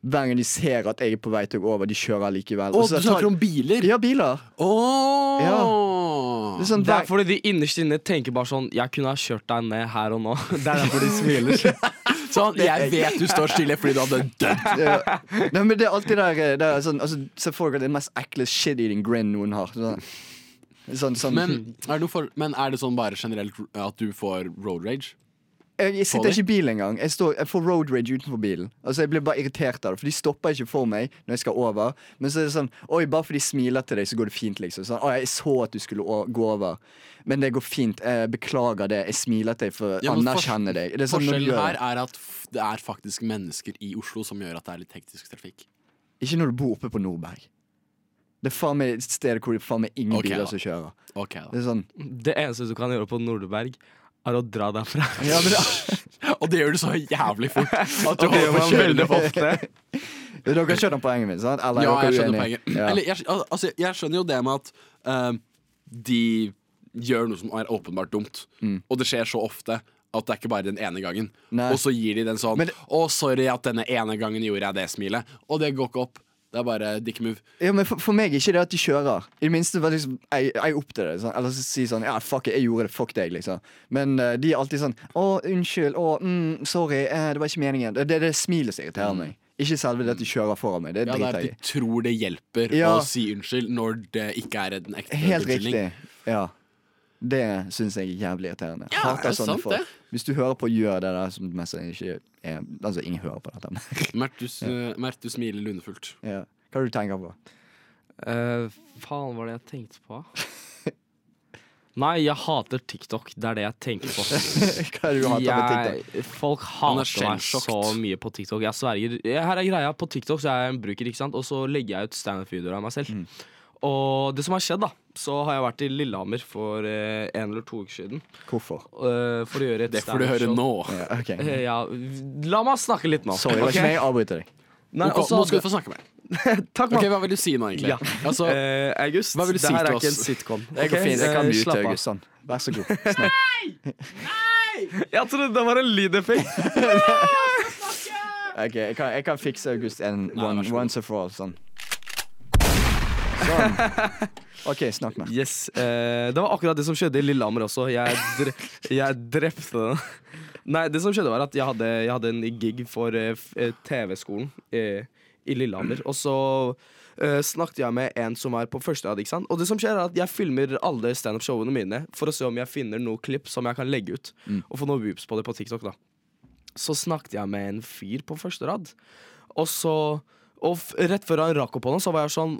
Hver gang de ser at jeg er på vei til å gå over, de kjører likevel.
Å,
Og så
du
tar-
snakker om biler?
Ja, biler.
Åh
Ja. Det er sånn
Det er fordi de innerst inne tenker bare sånn Jeg kunne ha kjørt deg ned her og nå. (laughs) Det er derfor de smiler. (laughs)
Sånn, jeg vet du står stille fordi du hadde dødd.
ja. Nei, men det er alltid der eh, det er sånn, altså, Se for dere det mest ekle shit-eating grin noen har. Sånn, sånn, sånn.
Men er, det for, men er det sånn bare generelt at du får road rage?
Jeg, jeg sitter ikke i bilen engang. Jeg, står, jeg får road rage utenfor bilen. Altså Jeg blir bare irritert av det, for de stopper ikke for meg når jeg skal over. Men så er det sånn Oi, bare fordi de smiler til deg, så går det fint, liksom. Sånn, Å, jeg så at du skulle gå over. Men det går fint. Jeg beklager det. Jeg smiler til deg for å
Ja,
anerkjenne deg. Det er sånn
Forskjellen
gjør
her er at det er faktisk mennesker i Oslo som gjør at det er litt hektisk trafikk.
Ikke når du bor oppe på Nordberg. Det er faen meg et sted hvor det er faen meg ingen
okay,
biler som kjører.
Okay, da
Det er sånn
Det eneste du kan gjøre på Nordberg, er å dra derfra.
Ja, (laughs)
Og det gjør du så jævlig fort. At du holder på å kjøre
ofte.
dere skjønner poenget mitt, sant? Eller
Ja, jeg skjønner
uenige?
poenget.
Ja.
Eller, jeg, altså, jeg skjønner jo det med at uh, de gjør noe som er åpenbart dumt,
Mm.
og det skjer så ofte at det er ikke bare den ene gangen.
Nei.
Og så gir de den sånn
det-
'Å, sorry at denne ene gangen gjorde jeg det smilet', og det går ikke opp. Det er bare dick move.
Ja, men for, for meg er ikke det at de kjører. I det minste var liksom, jeg, jeg opp til det. Liksom. eller så si sånn Ja, fuck it, jeg gjorde det. Fuck deg, liksom. Men uh, de er alltid sånn Å, unnskyld. Å, mm, sorry. Eh, det var ikke meningen. Det det er det smilet som irriterer meg. Ikke selve det at de kjører foran meg. Det
Ja, det er
driter
at de tror det hjelper
Ja.
å si unnskyld når det ikke er en ekte
Helt
unnskyldning.
riktig. Ja. Det syns jeg er jævlig irriterende.
Ja,
Hater
er
sånne
sant,
folk.
det.
Hvis du hører på, gjør det der som mest ikke er Altså, ingen hører på dette. (laughs)
Mert, du, smiler lunefullt.
ja. Hva er det du tenker på?
Uh, faen, var det jeg tenkte på? Nei, jeg hater TikTok. Det er det jeg tenker på. (laughs)
Hva er det du hater med TikTok?
Folk
er
hater meg så mye på TikTok. Jeg sverger. Her er greia. På TikTok så er jeg en bruker, ikke sant? og så legger jeg ut standup-videoer av meg selv.
Mm.
Og det som har skjedd, da, så har jeg vært i Lillehammer for eh, en eller to uker siden.
Hvorfor?
eh, for å gjøre et
Det får du høre
standup-show.
nå.
Ja, ok.
Eh, Ja, la meg snakke litt nå.
Sorry, det var
ok?
ikke meg. Jeg avbryter deg.
Nei,
Ok,
også-
nå skal du få snakke mer. (laughs)
Takk,
Ok,
mann.
Hva vil du si nå, egentlig?
Ja.
Altså, (laughs)
Eh, August,
Hva vil du
det her
til
er ikke en sitcom.
Jeg, kan
ok?
fint, jeg kan
Eh,
mute
slapp av.
August. Sånn. Vær så god. Nei!
Jeg trodde det var en lydeffekt. (laughs)
Ok, jeg kan, jeg kan fikse August en one, once and for all. Sånn. Sånn. OK, snakk med.
Yes, eh, Det var akkurat det som skjedde i Lillehammer også. Jeg, dre jeg drepte den. Nei, det som skjedde var at jeg hadde, jeg hadde en gig for eh, eh, TV-skolen eh, i Lillehammer. Og så eh, snakket jeg med en som er på første rad. ikke sant? Og det som skjer er at jeg filmer alle standup-showene mine for å se om jeg finner noe klipp som jeg kan legge ut. Og få noen views på det på TikTok. da Så snakket jeg med en fyr på første rad. Og så Og rett før han rakk opp hånda, så var jeg sånn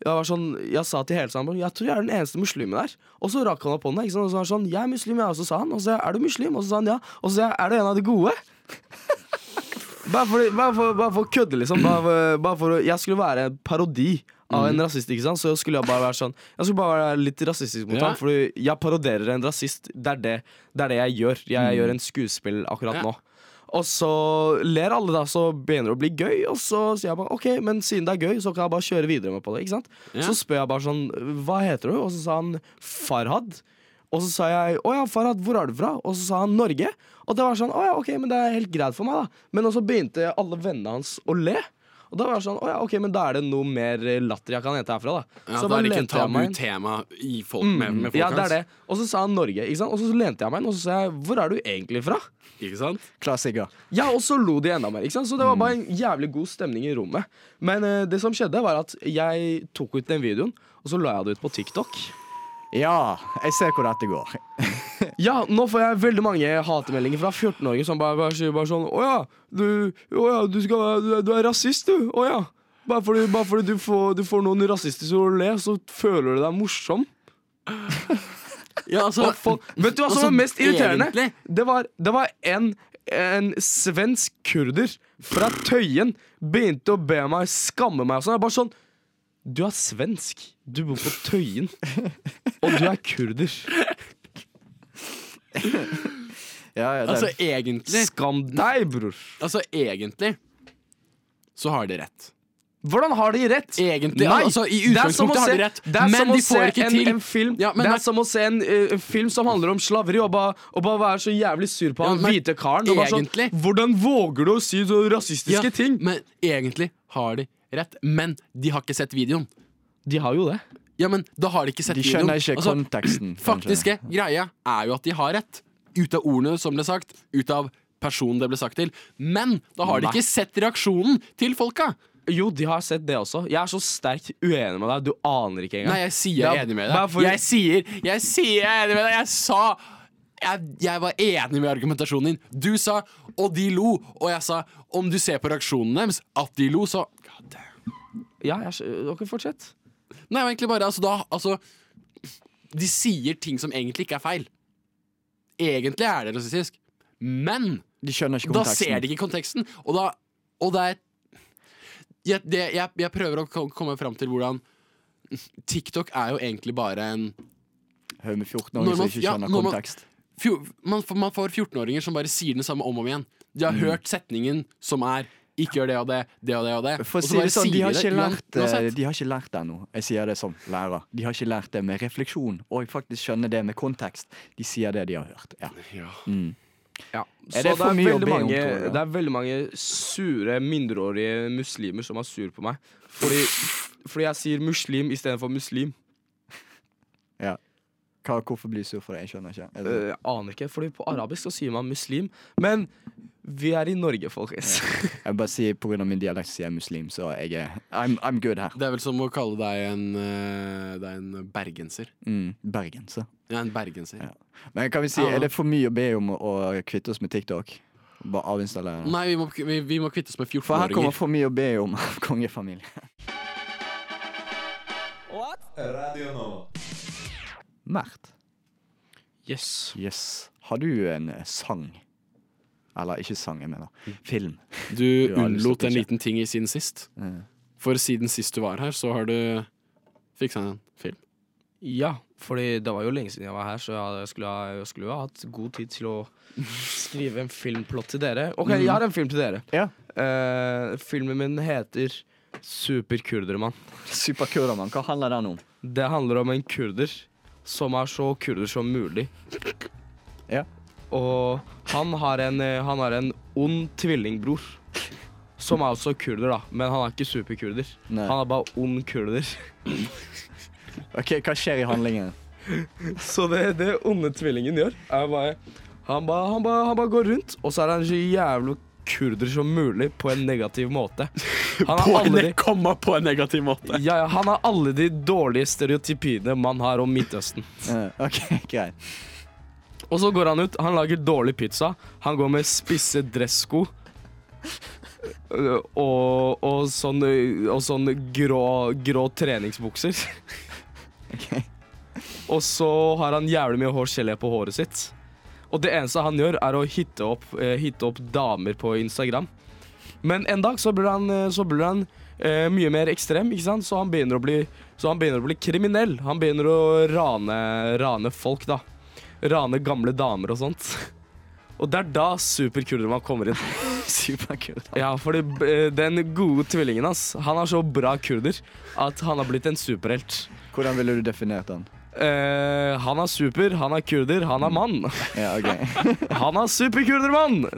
jeg, var sånn, jeg sa til hele sammen Jeg tror jeg er den eneste muslimen der. Og så rakk han opp hånda. Ikke sant? Og så var han sånn Jeg er muslim, jeg også, sa han. Og så jeg, er du muslim? Og så sa han ja. Og så sa jeg, er du en av de gode? (laughs) bare, for, bare, for, bare for å kødde, liksom. Bare bare for jeg skulle være en parodi av en rasist, ikke sant. Så skulle jeg bare være sånn Jeg skulle bare være litt rasistisk mot
Ja.
ham. Fordi jeg parodierer en rasist. Det er det, det, er det jeg gjør. Jeg gjør en skuespill akkurat
Ja.
nå. Og så ler alle, da, så begynner det å bli gøy. Og så sier jeg bare OK, men siden det er gøy, så kan jeg bare kjøre videre med på det. ikke sant?
Ja.
Så spør jeg bare sånn Hva heter du? Og så sa han Farhad. Og så sa jeg 'Å ja, Farhad, hvor er du fra?' Og så sa han 'Norge'. Og det var sånn 'Å ja, ok, men det er helt greit for meg', da. Men så begynte alle vennene hans å le. Og da var jeg sånn 'Å ja, ok, men da er det noe mer eh, latter jeg kan hente herfra', da.
Ja,
så
da er det ikke
et
tabutema i folk med, med folk
Ja, det er det. Og så sa han Norge, ikke sant. Og så lente jeg meg inn, og så sa jeg 'Hvor er du egentlig fra?'
Ikke sant?
Klassiker.
Ja, og så lo de enda mer. ikke sant? Så det var bare en jævlig god stemning i rommet. Men uh, det som skjedde, var at jeg tok ut den videoen, og så la jeg det ut på TikTok.
Ja, jeg ser hvor dette går. (laughs)
Ja, nå får jeg veldig mange hatemeldinger fra 14-åringer som bare, bare sier bare sånn Å ja, du, å ja, du, skal, du, er- du er rasist, du. Å ja. Bare fordi, bare fordi du, får, du får noen rasistiske ord å le, så føler du deg morsom. (laughs)
Ja, altså,
folk, vet du hva som
altså,
var mest irriterende?
egentlig-
Det var, det var en, en svensk kurder fra Tøyen begynte å be meg skamme meg og sånn. Jeg bare sånn Du er svensk. Du bor på Tøyen. Og du er kurder.
Ja, ja, det,
altså egentlig
Skam deg, bror.
Altså egentlig så har de rett.
Hvordan har de rett?
Egentlig,
Nei,
altså I
det er som å
utgangspunktet har
se-
de rett,
det er
men
som å
de får ikke
en,
til
en film
Ja, men
Det
det-
er som å se en, eh, film som handler om slaveri, og bare, og bare være så jævlig sur på
Ja,
han
men
hvite karen. Og bare sånn,
egentlig-
Hvordan våger du å si så rasistiske
Ja,
ting?
Men egentlig har de rett. Men de har ikke sett videoen.
De har jo det.
Ja, men da har de ikke sett
de
videoen.
skjønner ikke
Altså,
konteksten. (clears throat) kanskje.
Faktiske greia er jo at de har rett. Ut av ordene som ble sagt, ut av personen det ble sagt til. Men da har de ikke sett reaksjonen til folka.
Jo, de har sett det også. Jeg er så sterkt uenig med deg. Du aner ikke engang.
Nei, jeg sier jeg er enig med deg. Jeg sier jeg sier jeg er enig med deg. Jeg sa jeg, jeg var enig med argumentasjonen din. Du sa 'og de lo', og jeg sa 'om du ser på reaksjonen deres at de lo', så God damn.
Ja, jeg, dere fortsett.
Nei, egentlig bare altså, da, altså De sier ting som egentlig ikke er feil. Egentlig er det rasistisk, men da ser de ikke konteksten. Og, da, og det er jeg, det, jeg, jeg prøver å komme fram til hvordan TikTok er jo egentlig bare en
Haug med 14-åringer
Når
som ikke
ja,
skjønner
man-
kontekst.
Man, får- man får 14-åringer som bare sier den samme om og om igjen. De har hørt setningen som er 'ikke gjør det og det, det og det og det'.
For å si det sånn, de har
det
ikke lært, eh, de har ikke lært det ennå. Jeg sier det som lærer. De har ikke lært det med refleksjon og faktisk skjønne det med kontekst. De sier det de har hørt. Ja.
Ja.
Ja.
Er
Så
det er om,
mange,
du?
Det er veldig mange sure mindreårige muslimer som er sur på meg. Fordi, fordi jeg sier muslim istedenfor muslim.
ja. Hva, hvorfor blir du sur for det? Jeg skjønner ikke. Er det-
Eh, Jeg aner ikke, fordi på arabisk så sier man muslim. Men vi er i Norge, folkens.
Jeg bare sier av min dialekt sier jeg muslim, så jeg er I'm, I'm good her.
Det er vel som å kalle deg en, eh, deg en bergenser.
Mm, bergenser.
Ja, en bergenser.
Ja. Men kan vi si, er det for mye å be om å, å kvitte oss med TikTok? Bare avinstallere?
Nei, vi må, vi, vi må kvitte oss med 14-åringer.
For her kommer for mye å be om av (laughs) kongefamilien.
Radio Nova.
Mert,
Yes.
yes. Har du en eh, sang? Eller ikke sang, jeg mener. Film.
Du (laughs)
Du
unnlot en liten ting i siden sist.
Mm.
For siden sist du var her, så har du fiksa en film.
Ja, fordi det var jo lenge siden jeg var her, så jeg skulle, jeg skulle jo ha hatt god tid til å (laughs) skrive en filmplott til dere. OK, jeg har en film til dere.
Ja.
Uh, filmen min heter Superkurdermann.
Superkurdermann, hva handler den om?
Det handler om en kurder som er så kurder som mulig.
Ja.
Og han har en, eh, han har en ond tvillingbror. Som er også kurder, da. Men han er ikke superkurder.
Nei.
Han er bare ond kurder.
Ok, Hva skjer i handlingen?
Så det, det onde tvillingen gjør, er bare han bare, han, bare, han bare går rundt, og så er han så jævlig kurder som mulig på en negativ måte. (laughs) Han har
På en,
de,
komma på en negativ måte.
ja, ja, han har alle de dårlige stereotypiene man har om Midtøsten.
Uh, ok, (laughs) greit.
Og så går han ut, han lager dårlig pizza, han går med spisse dressko. øh, Og, og sånn, og sånn grå, grå treningsbukser. (laughs)
Okay.
Og så har han jævlig mye hårgelé på håret sitt. Og det eneste han gjør, er å hitte opp, eh, hitte opp damer på Instagram. Men en dag så blir han, eh, så blir han eh, mye mer ekstrem, ikke sant? Så han bli, så han begynner å bli kriminell. Han begynner å rane, rane folk, da. Rane gamle damer og sånt. Og det er da superkurdermann kommer inn. (laughs)
Superkurder.
Ja, fordi eh, den gode tvillingen hans, han er så bra kurder at han har blitt en superhelt.
Hvordan ville du definert den?
Eh, han er super, han er kurder, han er mann.
Ja, ok. (laughs)
Han er superkurdermann! (laughs)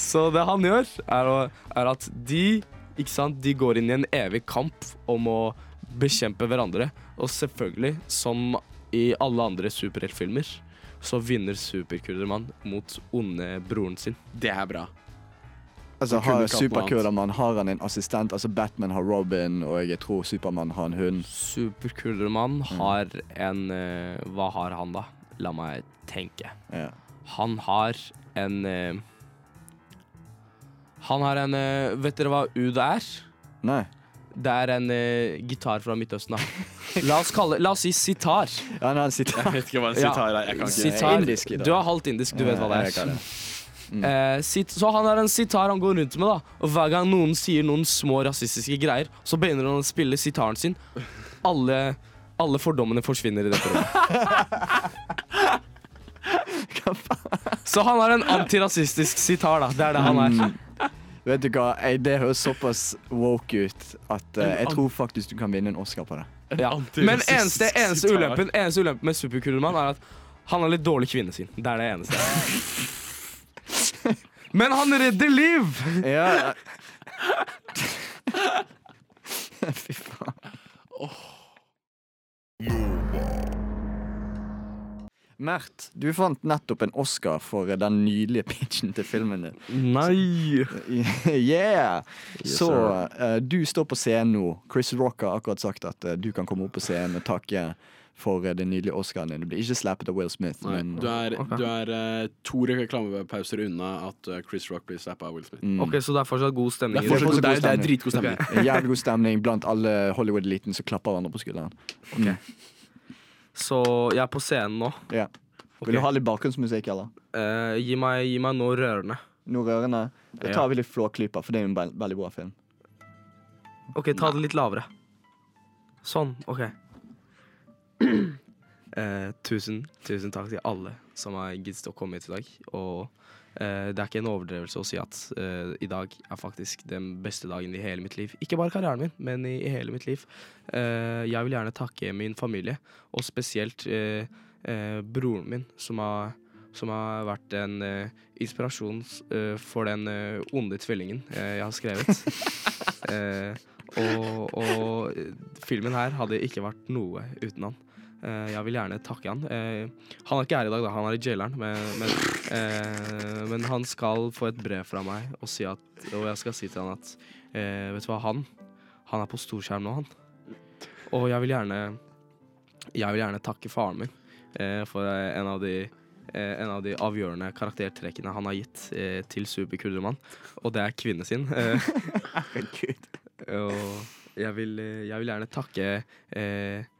Så det han gjør, er, å, er at de, sant, de går inn i en evig kamp om å bekjempe hverandre. Og selvfølgelig, som i alle andre superheltfilmer, så vinner superkurdermann mot onde broren sin.
Det er bra.
Altså, har
ikke hatt
har han en assistent? Altså Batman har Robin, og jeg tror Supermann har en hund.
Superkurdermann har en uh, Hva har han, da? La meg tenke.
Ja.
Han har en uh, Han har en uh, Vet dere hva ud er?
Nei.
Det er en uh, gitar fra Midtøsten, da. La oss, kalle, la oss si sitar.
Ja, nei, sitar.
Jeg vet ikke hva en sitar er. Jeg kan ikke.
Sitar.
indisk.
Du er halvt indisk, du vet hva det
Ja, jeg kan
er.
Det.
Eh, sit, så han har en sitar han går rundt med, da. Og hver gang noen sier noen små rasistiske greier, så begynner han å spille sitaren sin. Alle, alle fordommene forsvinner i dette rommet. (laughs) Så han har en antirasistisk sitar, da. Det er det han er.
Mm. Vet du hva, jeg, Det høres såpass woke ut at uh, jeg tror faktisk du kan vinne en Oscar på det.
Ja. Men eneste, eneste, ulempen, eneste ulempen med Superkuldermann er at han har litt dårlig kvinnesyn. Det er det eneste. (laughs) (laughs) Men han redder liv!
Ja. (laughs) Fy faen. Mert, du fant nettopp en Oscar for den nydelige pitchen til filmen din.
Nei! (laughs)
yeah!
Yes,
Så eh, du står på scenen nå. Chris Rock har akkurat sagt at uh, du kan komme opp på scenen og takke for eh, den nydelige Oscaren din. Du blir ikke slappet av Will Smith,
Nei,
men
du er,
okay.
du er uh, to reklamepauser unna at eh, Chris Rock blir slappet av Will Smith.
mm.
Ok, Så det er fortsatt god stemning?
Det er,
det.
fortsatt det er, det er dritgod stemning.
Okay. Jævlig god stemning blant alle Hollywood-eliten som klapper hverandre på skulderen.
Så jeg er på scenen nå.
Ja. Vil du ha litt bakgrunnsmusikk, eller?
Uh, gi, meg, gi meg noe rørende.
Noe rørende? Da tar vi litt Flåklypa, for det er jo en veldig bra film.
OK, ta det litt lavere. Sånn. OK. Eh, tusen, tusen takk til alle som har giddet å komme hit i dag. Og eh, det er ikke en overdrevelse å si at eh, i dag er faktisk den beste dagen i hele mitt liv. Ikke bare karrieren min, men i, i hele mitt liv. Eh, jeg vil gjerne takke min familie, og spesielt eh, eh, broren min, som har, som har vært en inspirasjon for den onde tvillingen jeg har skrevet. (laughs) Og, og filmen her hadde ikke vært noe uten han. Eh, jeg vil gjerne takke han. Eh, han er ikke her i dag, da. Han er i jaileren. Men, men, eh, men han skal få et brev fra meg, og, si at, og jeg skal si til han at Vet du hva, han Han er på storskjerm nå, han. Og jeg vil gjerne Jeg vil gjerne takke faren min for en av de en av de avgjørende karaktertrekkene han har gitt til Superkuldermann, og det er kvinnen sin. Eh, (laughs)
Herregud.
og jeg vil, jeg vil gjerne takke eh,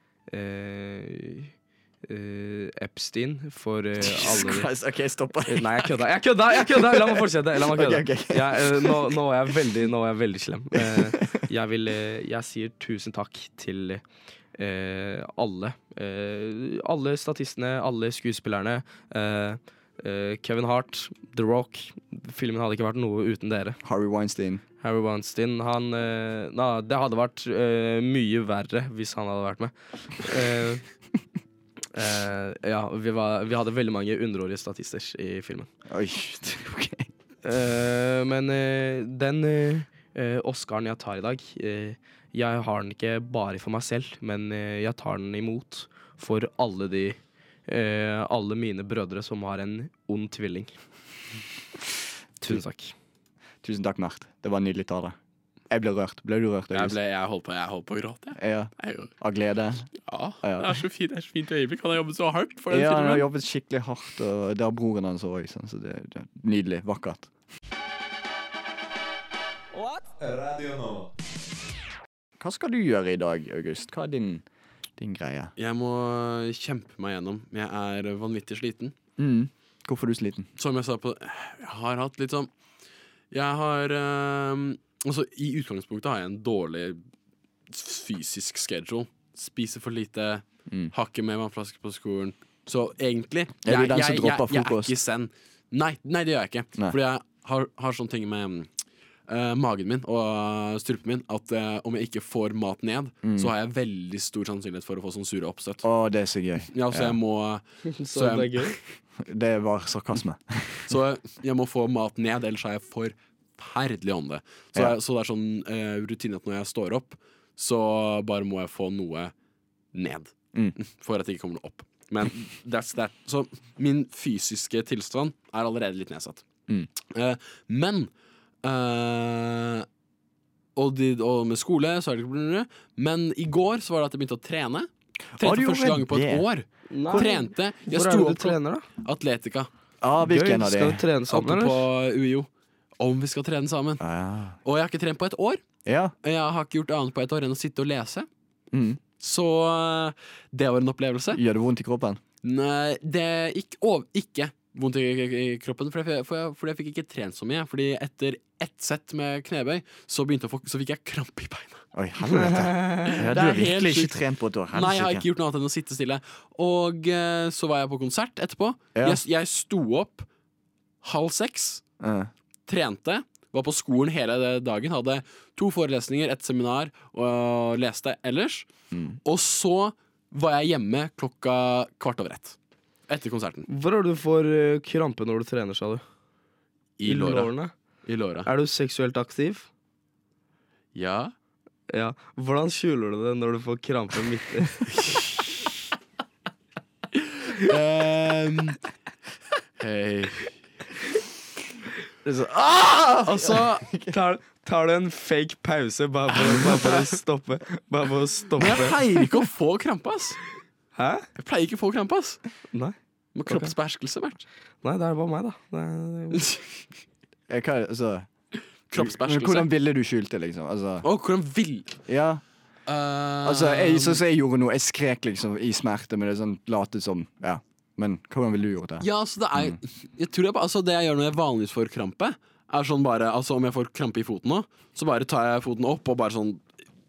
Epstein for (laughs) uh, alle
Christ, OK, stopp.
Eh, Nei, jeg kødda. Jeg kødda! jeg kødda La meg fortsette. La meg kødda.
Okay, okay. ok.
Jeg, eh, nå, nå er jeg veldig, nå er jeg veldig slem. Eh, jeg, vil, eh, jeg sier tusen takk til eh, alle. Eh, alle statistene, alle skuespillerne. Eh, eh, Kevin Hart, The Rock. Filmen hadde ikke vært noe uten dere.
Harry Weinstein.
Harry Weinstein, han eh, na, Det hadde vært eh, mye verre hvis han hadde vært med. Eh, eh, ja, vi, var, vi hadde veldig mange underårige statister i filmen.
Oi, (laughs) OK.
Eh, men eh, den Oscaren jeg tar i dag, jeg har den ikke bare for meg selv, men jeg tar den imot for alle de Alle mine brødre som har en ond tvilling. Tusen takk.
Tusen takk, Mert. Det var nydelig tale. Jeg ble rørt. Ble du rørt?
Jeg, ble, jeg holdt på jeg holdt på å gråte.
Ja,
Jeg-
Av glede?
Ja,
Ja.
det er så fint, det er så fint øyeblikk. Han har jobbet så hardt for den
Ja, han har jobbet skikkelig hardt, og det har broren hans òg, så det, det er nydelig. Vakkert.
Radio nå.
Hva skal du gjøre i dag, August? Hva er din, din greie?
Jeg må kjempe meg gjennom. Jeg er vanvittig sliten.
Mm. Hvorfor er du sliten?
Som jeg sa på Jeg har hatt litt sånn Jeg har ehm, Altså, i utgangspunktet har jeg en dårlig fysisk schedule. Spiser for lite,
Mm.
har ikke med vannflaske på skolen. Så egentlig
Er du
jeg,
den som
jeg, jeg,
dropper
jeg er
frokost?
ikke send. Nei, nei, det gjør jeg ikke.
Nei.
Fordi jeg har, har sånne ting med eh, magen min og strupen min at uh, om jeg ikke får mat ned,
Mm.
så har jeg veldig stor sannsynlighet for å få sånn sure oppstøt.
Å, det er så gøy.
Ja, så
Ja. (laughs)
jeg må
Så det er gøy. (laughs)
Det var sarkasme. (laughs)
Så jeg må få mat ned, ellers er jeg forferdelig ånde. Så,
Ja.
jeg, så det er sånn uh, rutine at når jeg står opp, så bare må jeg få noe ned.
Mm.
For at det ikke kommer noe opp. Men that's that. Så min fysiske tilstand er allerede litt nedsatt.
Mm.
Uh, men eh, og, de, og med skole så er det ikke Men i går så var det at jeg begynte å trene. Trente for første gang på et
det?
år.
Nei.
Trente. Jeg
Hvor er det du trener, da?
Atletica
Ah, hvilken av de?
Skal du trene
sammen,
sammen,
på
eller?
UiO. Om vi skal trene sammen.
Ah,
Og jeg har ikke trent på et år.
ja.
Jeg har ikke gjort annet på et år enn å sitte og lese.
Mm.
Så eh, det var en opplevelse.
Gjør det vondt i kroppen?
Nei, det gikk over ikke vondt i, i, i kroppen, for jeg, for jeg, fordi jeg fikk ikke trent så mye. Fordi etter ett sett med knebøy, så, få, så fikk jeg krampe i beina.
Oi, helvete. (laughs) Ja, du har virkelig ikke trent på et år.
Nei, jeg har ikke gjort noe annet enn å sitte stille. Og eh, så var jeg på konsert etterpå.
Ja.
Jeg, jeg sto opp halv seks,
Eh,
trente, var på skolen hele dagen, hadde to forelesninger, et seminar og leste ellers.
Mm.
Og så var jeg hjemme klokka kvart over ett. Etter konserten.
Hvor er det du får eh, krampe når du trener, sa du?
I låra.
lårene?
I låra.
Er du seksuelt aktiv?
Ja.
Ja. Hvordan skjuler du det når du får krampe midt i?
um, Hei.
så, ah!
Og så tar, tar du en fake pause bare for, bare for å stoppe. Bare for å
Men
stoppe.
jeg pleier ikke å få krampe, ass.
Hæ?
Jeg pleier ikke å få krampe, ass.
Nei.
Må kroppsbeherskelse, Mert.
Nei, det er bare meg, da. Det
hva, (laughs) altså, men
Kroppsbeherskelse.
hvordan ville du skjult det, liksom? Altså,
Oh, hvordan vil
ja,
uh...
altså jeg, så, så jeg gjorde noe. jeg skrek liksom i smerte, men det er sånn late som Ja. Men hvordan ville du gjort det?
Ja, altså det er Jeg tror det, bare- altså, det jeg gjør når jeg vanligvis får krampe, er sånn bare Altså om jeg får krampe i foten nå, så bare tar jeg foten opp og bare sånn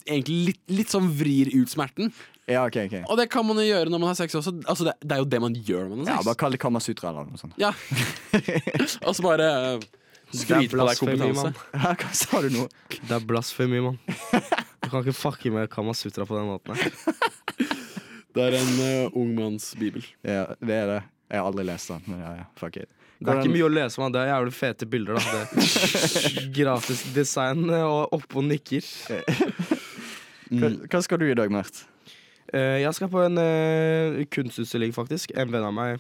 Egentlig litt, litt sånn vrir ut smerten.
Ja, ok, ok
Og det kan man jo gjøre når man har sex også. Altså det, det er jo det man gjør når man
Ja, Bare
sex.
kall det Kamasutra eller noe sånt.
Ja. (laughs) Og så bare uh, skryte på deg kompetanse.
Ja, Hva sa du nå?
Det er blasfemi, mann. Du kan ikke fucke med Kamasutra på den måten. her. (laughs)
Det er en uh, ung manns bibel.
Ja, det er det. Jeg har aldri lest den, men ja, ja, fuck it.
Det er ikke mye å lese, man. Det er jævlig fete bilder. da det Grafisk design eh, og oppå nikker. (laughs)
Hva, hva skal du i dag, Mert?
Eh, jeg skal på en eh, kunstutstilling, faktisk. En venn av meg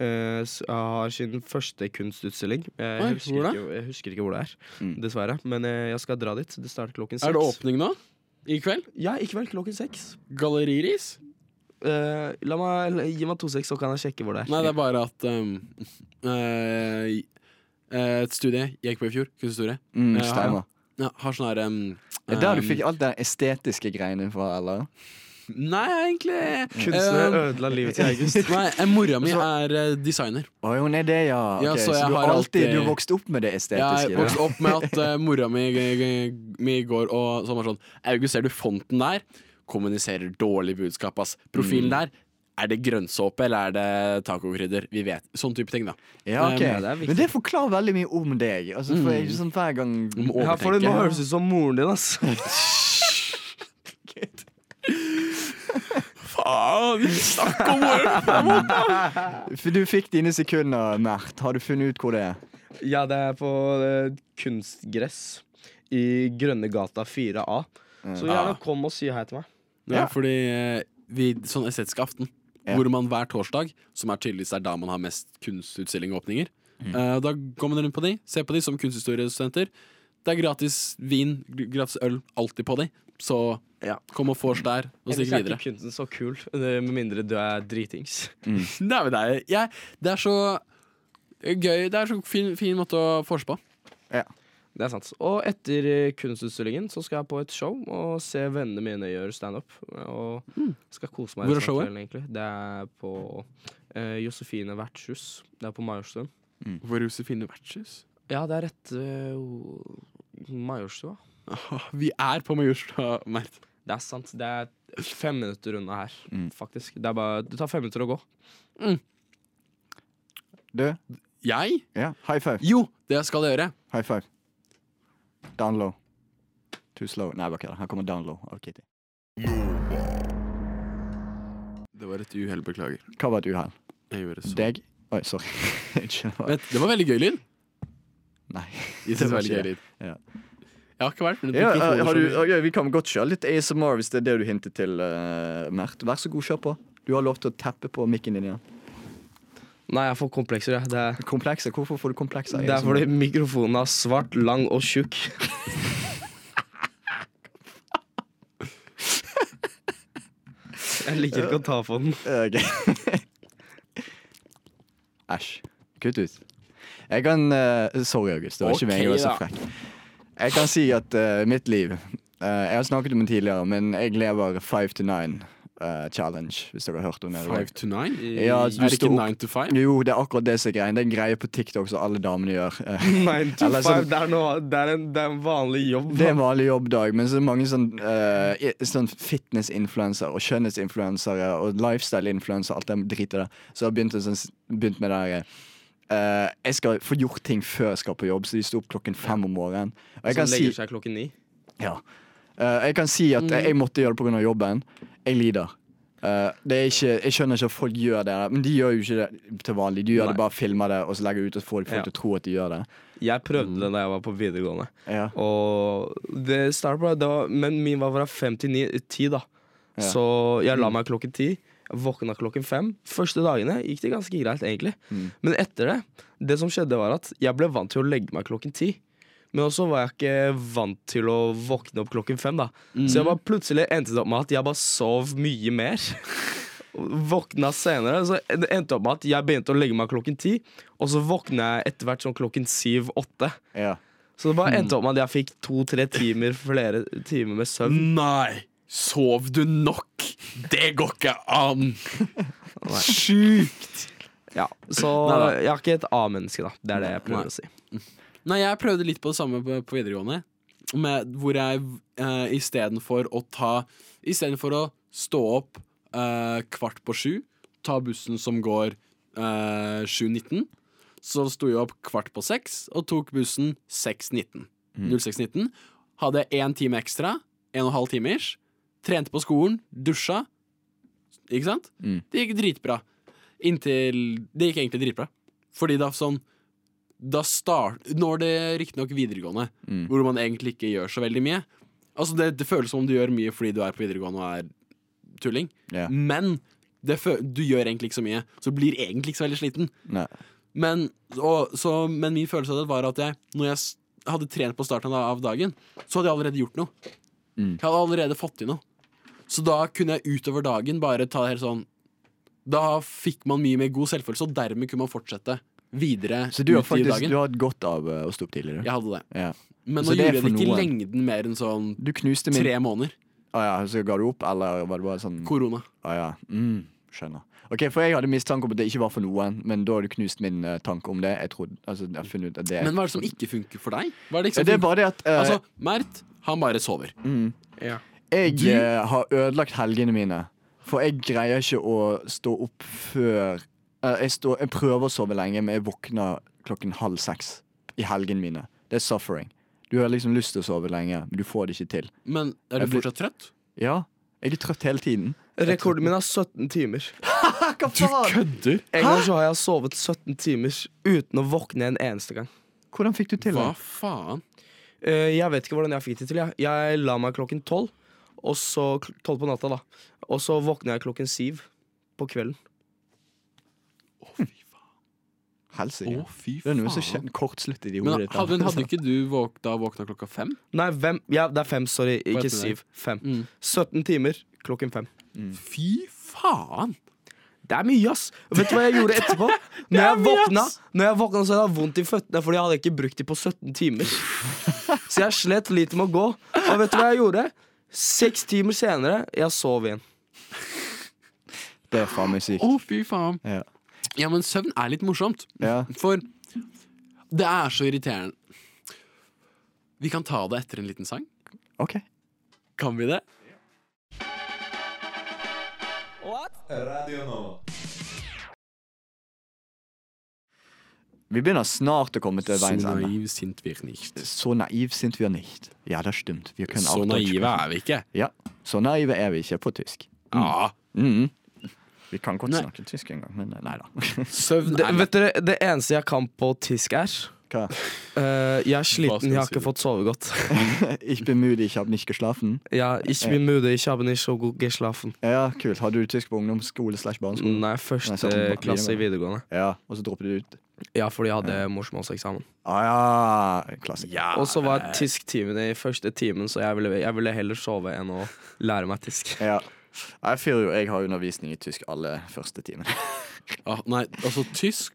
eh, har sin første kunstutstilling. Jeg,
Oi,
husker, ikke, jeg husker ikke hvor det er,
Mm.
dessverre. Men jeg skal dra dit. Det starter klokken seks.
Er det åpning nå? I kveld?
Ja, i kveld klokken seks.
Galleriris?
Uh, la meg, la- gi meg to seks, så kan jeg sjekke hvor det er.
Nei, det er bare at um, (laughs) eh, eh, Et studie jeg gikk på i fjor, kunsthistorie,
Mm,
uh,
har,
ja, har sånn her um,
Det er der du
um,
fikk alt det estetiske greiene fra, eller?
Nei, egentlig
Kunstner
eh,
ødela livet til August. (laughs)
Nei, eh, mora mi er eh, designer.
Å, hun er det, ja.
Ja, så
så
jeg
du
har
har alltid
alltid-
Du vokste opp med det estetiske?
Jeg
du.
vokste opp med at uh, (laughs) mora mi, mi går og sånn var sånn August, ser du fonten der? Kommuniserer dårlig budskap, ass. Profilen
Mm.
der. Er det grønnsåpe eller er det tacokrydder? Vi vet. Sånn type ting, da.
Ja, ok.
Um,
ja, det er viktig.
Men det forklarer veldig mye om deg. Altså, for jeg, sånn hver gang
Her får du nå høres ut som moren din, ass. (laughs)
Faen! Snakk om hvor
For du fikk dine sekunder, Mert. Har du funnet ut hvor det er?
Ja, det er på uh, kunstgress i Grønnegata 4A. Så gjerne kom og si hei til meg.
Ja,
Ja.
fordi uh, vi, sånn estetisk aften,
Ja.
hvor man hver torsdag, som er tydeligvis er da man har mest kunstutstilling og åpninger,
Mm.
uh, da går man rundt på de, ser på de som kunsthistoriestudenter. Det er gratis vin, gratis øl, alltid på de. Så
Ja.
kom og vors der, og
Ellers
stikk
er
videre.
ikke kunsten så kul, eh, med mindre du er dritings. (laughs)
Nei, men det, er, jeg, det er så gøy. Det er så fin, fin måte å forse på.
Det er sant. Og etter eh, kunstutstillingen så skal jeg på et show og se vennene mine gjøre standup. Og skal kose meg
Hvor er showet?
egentlig. Det er på uh, Josefine vertshus. Det er på Majorstuen.
Hvor er Josefine Vertshus.
Ja, det er rett ved Majorstua. (laughs)
Vi er på Majorstua, Mert.
Det er sant. Det er fem minutter unna her,
Mm.
faktisk. Det, er bare, det tar fem minutter å gå.
Du?
Jeg?
Ja, high five.
Jo, det skal jeg gjøre.
High five. Down low. Too slow. Nei, bare kødda. Her kommer down low av Kitty.
Det var et uhell, beklager.
Hva var et uhell? Deg? Oi, sorry. (laughs)
Det var veldig gøy lyd.
Nei. (laughs)
Jeg
Det var
veldig gøy lyd.
Ja.
Jeg har ikke vært med
Ja, har du,
mye.
vi kan godt kjøre litt ASMR hvis det er det du hintet til, uh, Mert. Vær så god, kjør på. Du har lov til å teppe på mikken din igjen.
Nei, jeg får komplekser, jeg. Det er,
Komplekser? Hvorfor får du komplekser?
det er fordi mikrofonen er svart, lang og tjukk. Jeg liker ikke å ta på den. (laughs)
Æsj. Kutt ut. Jeg kan uh, Sorry, August. Det var ikke
Ok,
meningen å være så frekk. Jeg kan si at uh, mitt liv eh, Jeg har snakket om det tidligere, men jeg lever five to nine challenge, hvis dere har hørt om det.
Five to nine?
Ja,
er det ikke nine to five?
Jo, det er akkurat det som er greien. Det er en greie på TikTok som alle damene gjør. (laughs)
Nine to
Eller
five,
sånn-
det er, noe, det, er en, det er en vanlig jobb.
Det er en vanlig jobbdag, men så er det mange sånn, sånn fitness-influensere og skjønnhetsinfluensere og lifestyle-influensere, alt det dritet der, så har begynt, sånn, begynt med det der eh, Jeg skal få gjort ting før jeg skal på jobb, så de står opp klokken fem om morgenen. Og jeg
så
kan si,
legger seg klokken ni.
ja, Uh, jeg kan si at jeg måtte gjøre det pga. jobben. Jeg lider. Uh, det er ikke, jeg skjønner ikke at folk gjør det, men de gjør jo ikke det til vanlig. De gjør
Nei.
det bare filmer det og så legger ut og får folk
Ja.
til å tro at de gjør det.
Jeg prøvde det da jeg var på videregående.
Ja.
Og det startet det var, men min var fra fem til ni, ti, da.
Ja.
Så jeg la meg klokken ti. Våkna klokken fem. Første dagene gikk det ganske greit, egentlig.
Mm.
Men etter det, det som skjedde, var at jeg ble vant til å legge meg klokken ti. Men også var jeg ikke vant til å våkne opp klokken fem. da Så jeg bare plutselig endte det opp med at jeg bare sov mye mer. (laughs) Våkna senere. Så det endte opp med at jeg begynte å legge meg klokken ti, og så våkna jeg etter hvert sånn klokken syv-åtte.
Ja.
Så det bare endte opp med at jeg fikk to-tre timer flere timer med søvn.
Nei! Sov du nok? Det går ikke an! Sjukt!
Ja, Så
Nei
jeg er ikke et A-menneske, da. Det er det jeg prøver
Nei.
å si.
Nei, jeg prøvde litt på det samme på, på videregående. Med, hvor jeg uh, istedenfor å ta Istedenfor å stå opp uh, kvart på sju, ta bussen som går uh, 7.19, så sto jeg opp kvart på seks og tok bussen 6.19. 06.19. Hadde én time ekstra, en og en halv time ish. Trente på skolen, dusja. Ikke sant?
Mm.
Det gikk dritbra. Inntil Det gikk egentlig dritbra. Fordi da sånn da start, Når det riktignok videregående,
Mm.
hvor man egentlig ikke gjør så veldig mye. Altså det, det føles som om du gjør mye fordi du er på videregående og er tulling.
yeah.
Men det fø du gjør egentlig ikke så mye, så blir egentlig ikke så veldig sliten.
Nei.
Men, og, så, men min følelse av det var at jeg, når jeg hadde trent på starten av av dagen, så hadde jeg allerede gjort noe.
Mm.
Jeg hadde allerede fått til noe. Så da kunne jeg utover dagen bare ta det helt sånn Da fikk man mye mer god selvfølelse, og dermed kunne man fortsette videre
Så du har faktisk
dagen.
du har hatt godt av eh, å stå opp tidligere?
Jeg hadde det.
Ja.
Men
Så
nå gjorde jeg det ikke
noen.
lengden mer enn sånn
Du knuste min
tre måneder.
ah, ja, Så ga du opp, eller var det bare sånn
Korona.
ah, ja. mm, Skjønner. Ok, For jeg hadde mistanke om at det ikke var for noen, men da har du knust min uh, tanke om det. Jeg trodde, altså, jeg har ut at det
Men hva er det som ikke funker for deg? Hva er det, ikke
Ja, Det er bare det at uh,
Altså, Mert, han bare sover.
mm,
Ja.
Jeg
Du-
eh, har ødelagt helgene mine. For jeg greier ikke å stå opp før eh, jeg, stå, jeg prøver å sove lenge, men jeg våkner klokken halv seks i helgene mine. Det er suffering. Du har liksom lyst til å sove lenge, men du får det ikke til.
Men er du
blir-
fortsatt trøtt?
Ja, jeg er trøtt hele tiden.
Rekorden min er 17 timer. (laughs)
Hva faen?
Du kødder?
En gang så har jeg sovet 17 timer uten å våkne en eneste gang.
Hvordan fikk du til det?
Hva faen?
Eh, Jeg vet ikke hvordan jeg fikk det til. Jeg, jeg la meg klokken tolv, og så tolv på natta, da. Og så våkner jeg klokken syv på kvelden.
Helsike.
Å, fy
Det er noe som
faen.
skjer kortsluttet i hodet ditt.
hadde, hadde ikke du våk, da våkna klokka fem?
Nei, hvem? Ja, det er fem, sorry. Ikke syv. Fem.
Mm.
17 timer klokken fem.
Fy faen!
Det er mye, ass! Vet du hva jeg gjorde etterpå? (laughs) Når jeg våkna, når jeg våkna så hadde jeg vondt i føttene fordi jeg hadde ikke brukt dem på 17 timer. (laughs) Så jeg slet litt med å gå. Og vet du hva jeg gjorde? Seks timer senere, jeg sov igjen.
Det er faen meg sykt.
Å, fy faen.
Ja.
Ja, men søvn er litt morsomt.
Ja.
For det er så irriterende. Vi kan ta det etter en liten sang.
OK.
Kan vi det?
Vi begynner snart å komme til
veien.
veiens ende.
naiv sind wir nicht.
Så naiv sind wir nicht. Ja, det stimmt. Wir können
Så
auch
naive er vi ikke.
Ja, så naive er vi ikke på tysk.
Ja.
Mm. Vi kan godt
Nei.
snakke tysk en gang, men nei da.
Søvn
Det,
er
vet dere, det eneste jeg kan på tysk, er
Hva?
Uh, Jeg er sliten, jeg har ikke fått sove godt. (laughs)
Ich bin müde, ich habe nicht geschlafen.
Ja, ich bin müde, ich habe nicht so gut geschlafen.
Ja, kult. Hadde du tysk på ungdomsskole slash barneskole?
Nei,
Nei,
første
sånn,
klasse i videregående.
Ja, og så droppet du ut?
Ja, fordi jeg hadde morsmålseksamen.
Ah ja, klassiker.
Ja,
Og så var tysktimen i første timen, så jeg ville, jeg ville heller sove enn å lære meg tysk. (laughs)
Ja. Jeg, fyrer jo, jeg har undervisning i tysk alle første timene. (laughs)
ah, Nei, altså tysk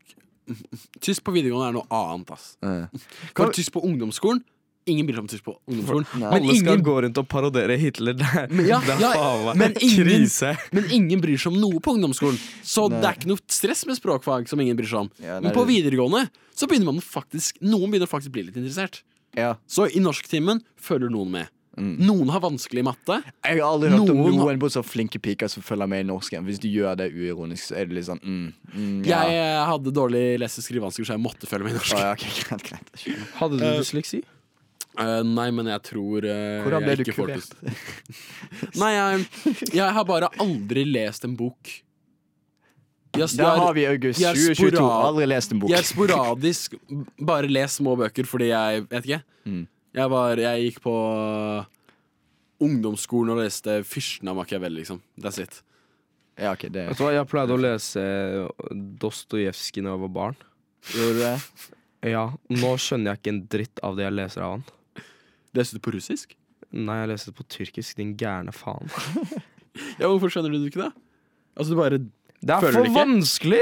Tysk på videregående er noe annet, ass.
Eh.
For tysk på ungdomsskolen Ingen seg om tysk på ungdomsskolen.
Nei.
Men
Alle skal
ingen,
gå rundt og parodiere Hitler. Det, er-
Men ja,
det er
ja,
faen meg
men ingen-
krise.
men ingen bryr seg om noe på ungdomsskolen. Så
Nei.
det er ikke noe stress med språkfag som ingen bryr seg om.
Ja,
Men på videregående så begynner man faktisk Noen begynner faktisk å bli litt interessert.
Ja.
Så i norsktimen følger noen med.
Mm.
Noen har vanskelig matte.
Jeg har aldri hørt om
Noen-
har... så flinke piker som følger med i norsken. Hvis du gjør det uironisk, så er det litt sånn mm, mm, ja.
Jeg eh, hadde dårlig lese- og skrivevansker, så jeg måtte følge med i norsk.
Å, ja, okay, (laughs) greit, greit.
Hadde du
dysleksi?
dysleksi?
Eh, nei, men jeg tror uh,
Hvordan ble
jeg
du
ikke
kurert?
til Nei, jeg, jeg har bare aldri lest en bok. Jeg,
Der har vi august
er
2022. Aldri lest en bok.
Jeg har sporadisk bare lest små bøker fordi jeg vet ikke.
Mm.
Jeg, var, jeg gikk på ungdomsskolen og leste 'Fyrsten av Machiavelli', liksom. That's it.
Ja, okay, det
Vet du hva, Jeg pleide å lese Dostojevskij da jeg var barn.
Gjorde du det?
Ja, Nå skjønner jeg ikke en dritt av det jeg leser av han.
Leste du på russisk?
Nei, jeg leste det på tyrkisk, din gærne faen. (laughs)
Ja, Hvorfor skjønner du det ikke det? Altså, du bare
Det er for vanskelig!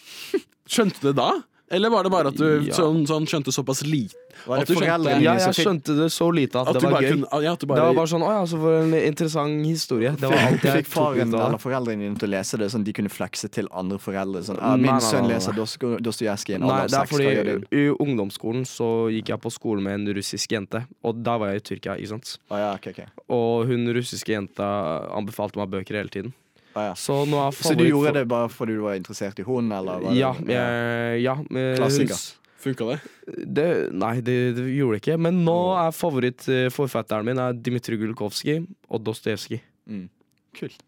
(laughs)
Skjønte du det da? Eller var det bare at du
Ja.
sånn, sånn skjønte såpass lite?
Var
At du skjønte-
Ja, jeg skjønte det så lite at,
At
det var
bare
gøy.
kunne ja, at du
Det var bare sånn Å ja, så for en interessant historie. Det var alt jeg
Fikk faren eller foreldrene dine til å lese det, sånn de kunne flekse til andre foreldre? Sånn, ah, 'Min
nei,
sønn
nei,
leser Dosto- Dostojevskij i en
Nei,
alder av
det er
seks.'
Fordi i ungdomsskolen så gikk jeg på skole med en russisk jente, og da var jeg i Tyrkia, ikke sant.
Ah, ja, okay, okay.
Og hun russiske jenta anbefalte meg bøker hele tiden.
Å ja.
Så nå er
Så du gjorde det bare fordi du var interessert i hun eller? Ja. det,
Ja, ja
Klassiker.
Funka det?
Det, nei, det, det gjorde det ikke. Men nå er favorittforfatteren min er Dmitrij Gulkovskij og Dostojevskij.
Mm. Kult.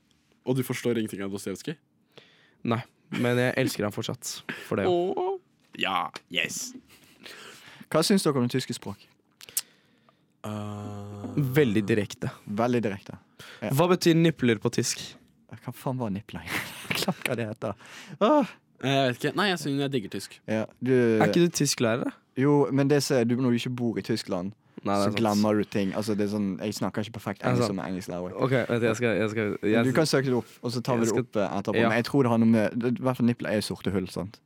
Og du forstår ingenting av Dostojevskij?
Nei, men jeg elsker ham fortsatt for det.
Oh. Ja, yes.
Hva syns dere om det tyske språk?
Veldig direkte.
Veldig direkte. Ja.
Hva betyr nipler på tysk?
Hva faen var nipler? (laughs) Glem hva det heter. Åh,
Jeg vet ikke. Nei, jeg synes jeg digger tysk.
ja, du,
Er ikke du tysklærer?
Jo, men det ser du når du ikke bor i Tyskland,
Nei,
så
er sant.
glemmer du ting. Altså, det er sånn, jeg snakker ikke perfekt
Er
engelsk som engelsklærer.
OK, vent, jeg skal, jeg skal jeg,
Du kan søke det opp, og så tar vi det
skal-
opp eh, etterpå.
Ja.
Men jeg tror det har noe med I hvert fall nipler er sorte hull. sant?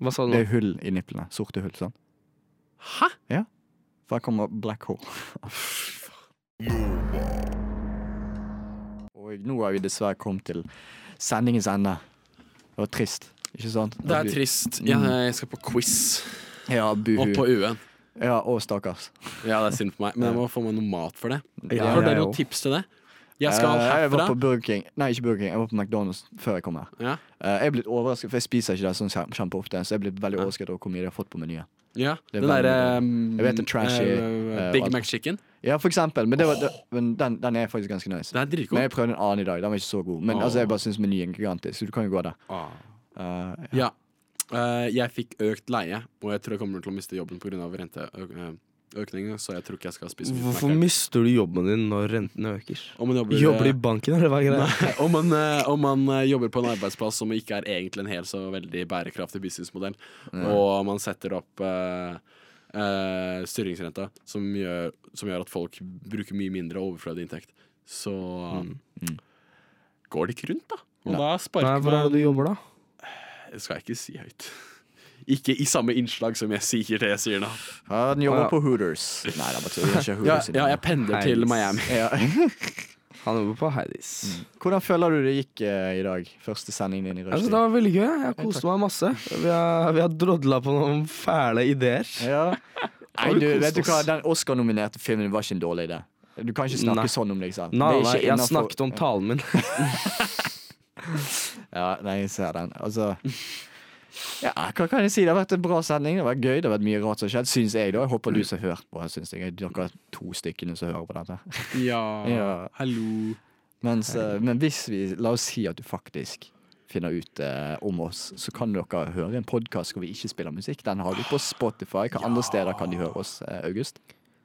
Hva sa du
Det er hull i niplene. Sorte hull. sant?
Hæ? Ja.
For her kommer black hole. (laughs) Og nå har vi dessverre kommet til sendingens ende. Det var trist, ikke sant?
Det er trist. Jeg, jeg skal på quiz.
Ja,
Og
buhu.
på UN.
Ja, og stakkars.
Ja, det er synd på meg. Men jeg må få meg noe mat for det.
Ja,
Har dere noen tips til det? Jeg skal
herfra. jeg var på Burger King. Nei, ikke Burger King. Jeg var på McDonald's før jeg kom her.
Ja.
Eh, jeg er blitt overrasket, for jeg spiser ikke det sånn kjempeofte. Så jeg er blitt veldig overrasket over hvor mye de har fått på menyen.
Ja.
Er
Den derre
um, Jeg vet er trashy, uh,
Big. Mac Chicken.
Ja, for eksempel. Men, det var, den, den er faktisk ganske nice.
Den er
Men jeg prøvde en annen i dag. Den var ikke så god. Men
oh.
altså, jeg bare syns menyen er gigantisk, så du kan jo gå der.
Oh.
Uh,
Ja. Eh, jeg fikk økt leie, og jeg tror jeg kommer til å miste jobben pga. Renteøkningen. Så jeg tror ikke jeg skal spise mye
Hvorfor mister du jobben din når renten øker?
Om man jobber,
Jobber du i banken, eller hva er greia?
Nei, om man, eh, om man eh, jobber på en arbeidsplass som ikke er egentlig en helt så veldig bærekraftig businessmodell, og man setter opp uh, uh, styringsrenta som gjør, som gjør at folk bruker mye mindre overflødig inntekt, så
Mm.
går det ikke rundt, da. Og
Nei.
da
Nei,
sparker
Hvor er det du jobber, da?
Det skal jeg ikke si høyt. Ikke i samme innslag som jeg sier det jeg sier nå.
Han jobber på Hooters. Nei, det er ikke Hooters
ja, jeg pendler til Miami.
Ja. (laughs)
Han jobber på Heidis.
Hvordan føler du det gikk eh, i dag? Første sendingen din i
Altså,
rushtid?
det var veldig gøy. Jeg koste meg masse. Vi har, vi har drodla på noen fæle ideer.
Ja. (laughs) Nei, du, vet du hva? Den Oscar-nominerte filmen var ikke en dårlig idé. Du kan ikke snakke
Nei.
sånn om liksom.
Nei,
Det er
nei, jeg
innenfor-
snakket om talen min. (laughs)
Ja, nei, jeg ser den. Altså Ja, hva kan jeg si? Det har vært en bra sending. Det har vært gøy. Det har vært mye rart som har skjedd, syns jeg. da Jeg håper du som har hørt på, syns jeg. Dere er to stykkene som hører på dette. (laughs)
Ja,
Ja.
hallo.
Mens, eh, men hvis vi La oss si at du faktisk finner ut eh, om oss, så kan dere høre en podkast hvor vi ikke spiller musikk. Den har du på Spotify. Hva andre steder kan de høre oss, eh, August?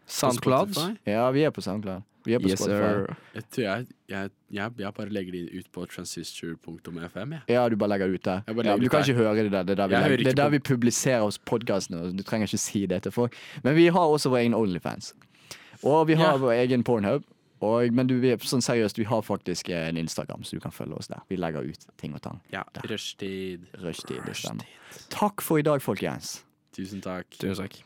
Soundcloud.
Ja, vi er på SoundCloud. Vi er på
Yes,
Spotify.
sir.
Jeg jeg, jeg, jeg, bare legger de ut på transistor.fm.
Ja, du bare legger det ut der. Ja, du kan
der.
ikke høre det der. Det er der vi, legger, det er der vi publiserer oss podkastene. Du trenger ikke si det til folk. Men vi har også vår egen Onlyfans. Og vi har
Ja.
vår egen Pornhub. Og, men du, vi er, sånn seriøst, vi har faktisk en Instagram, så du kan følge oss der. Vi legger ut ting og tang.
Ja, rushtid.
Rushtid. Takk for i dag, folkens.
Tusen takk.
Tusen takk.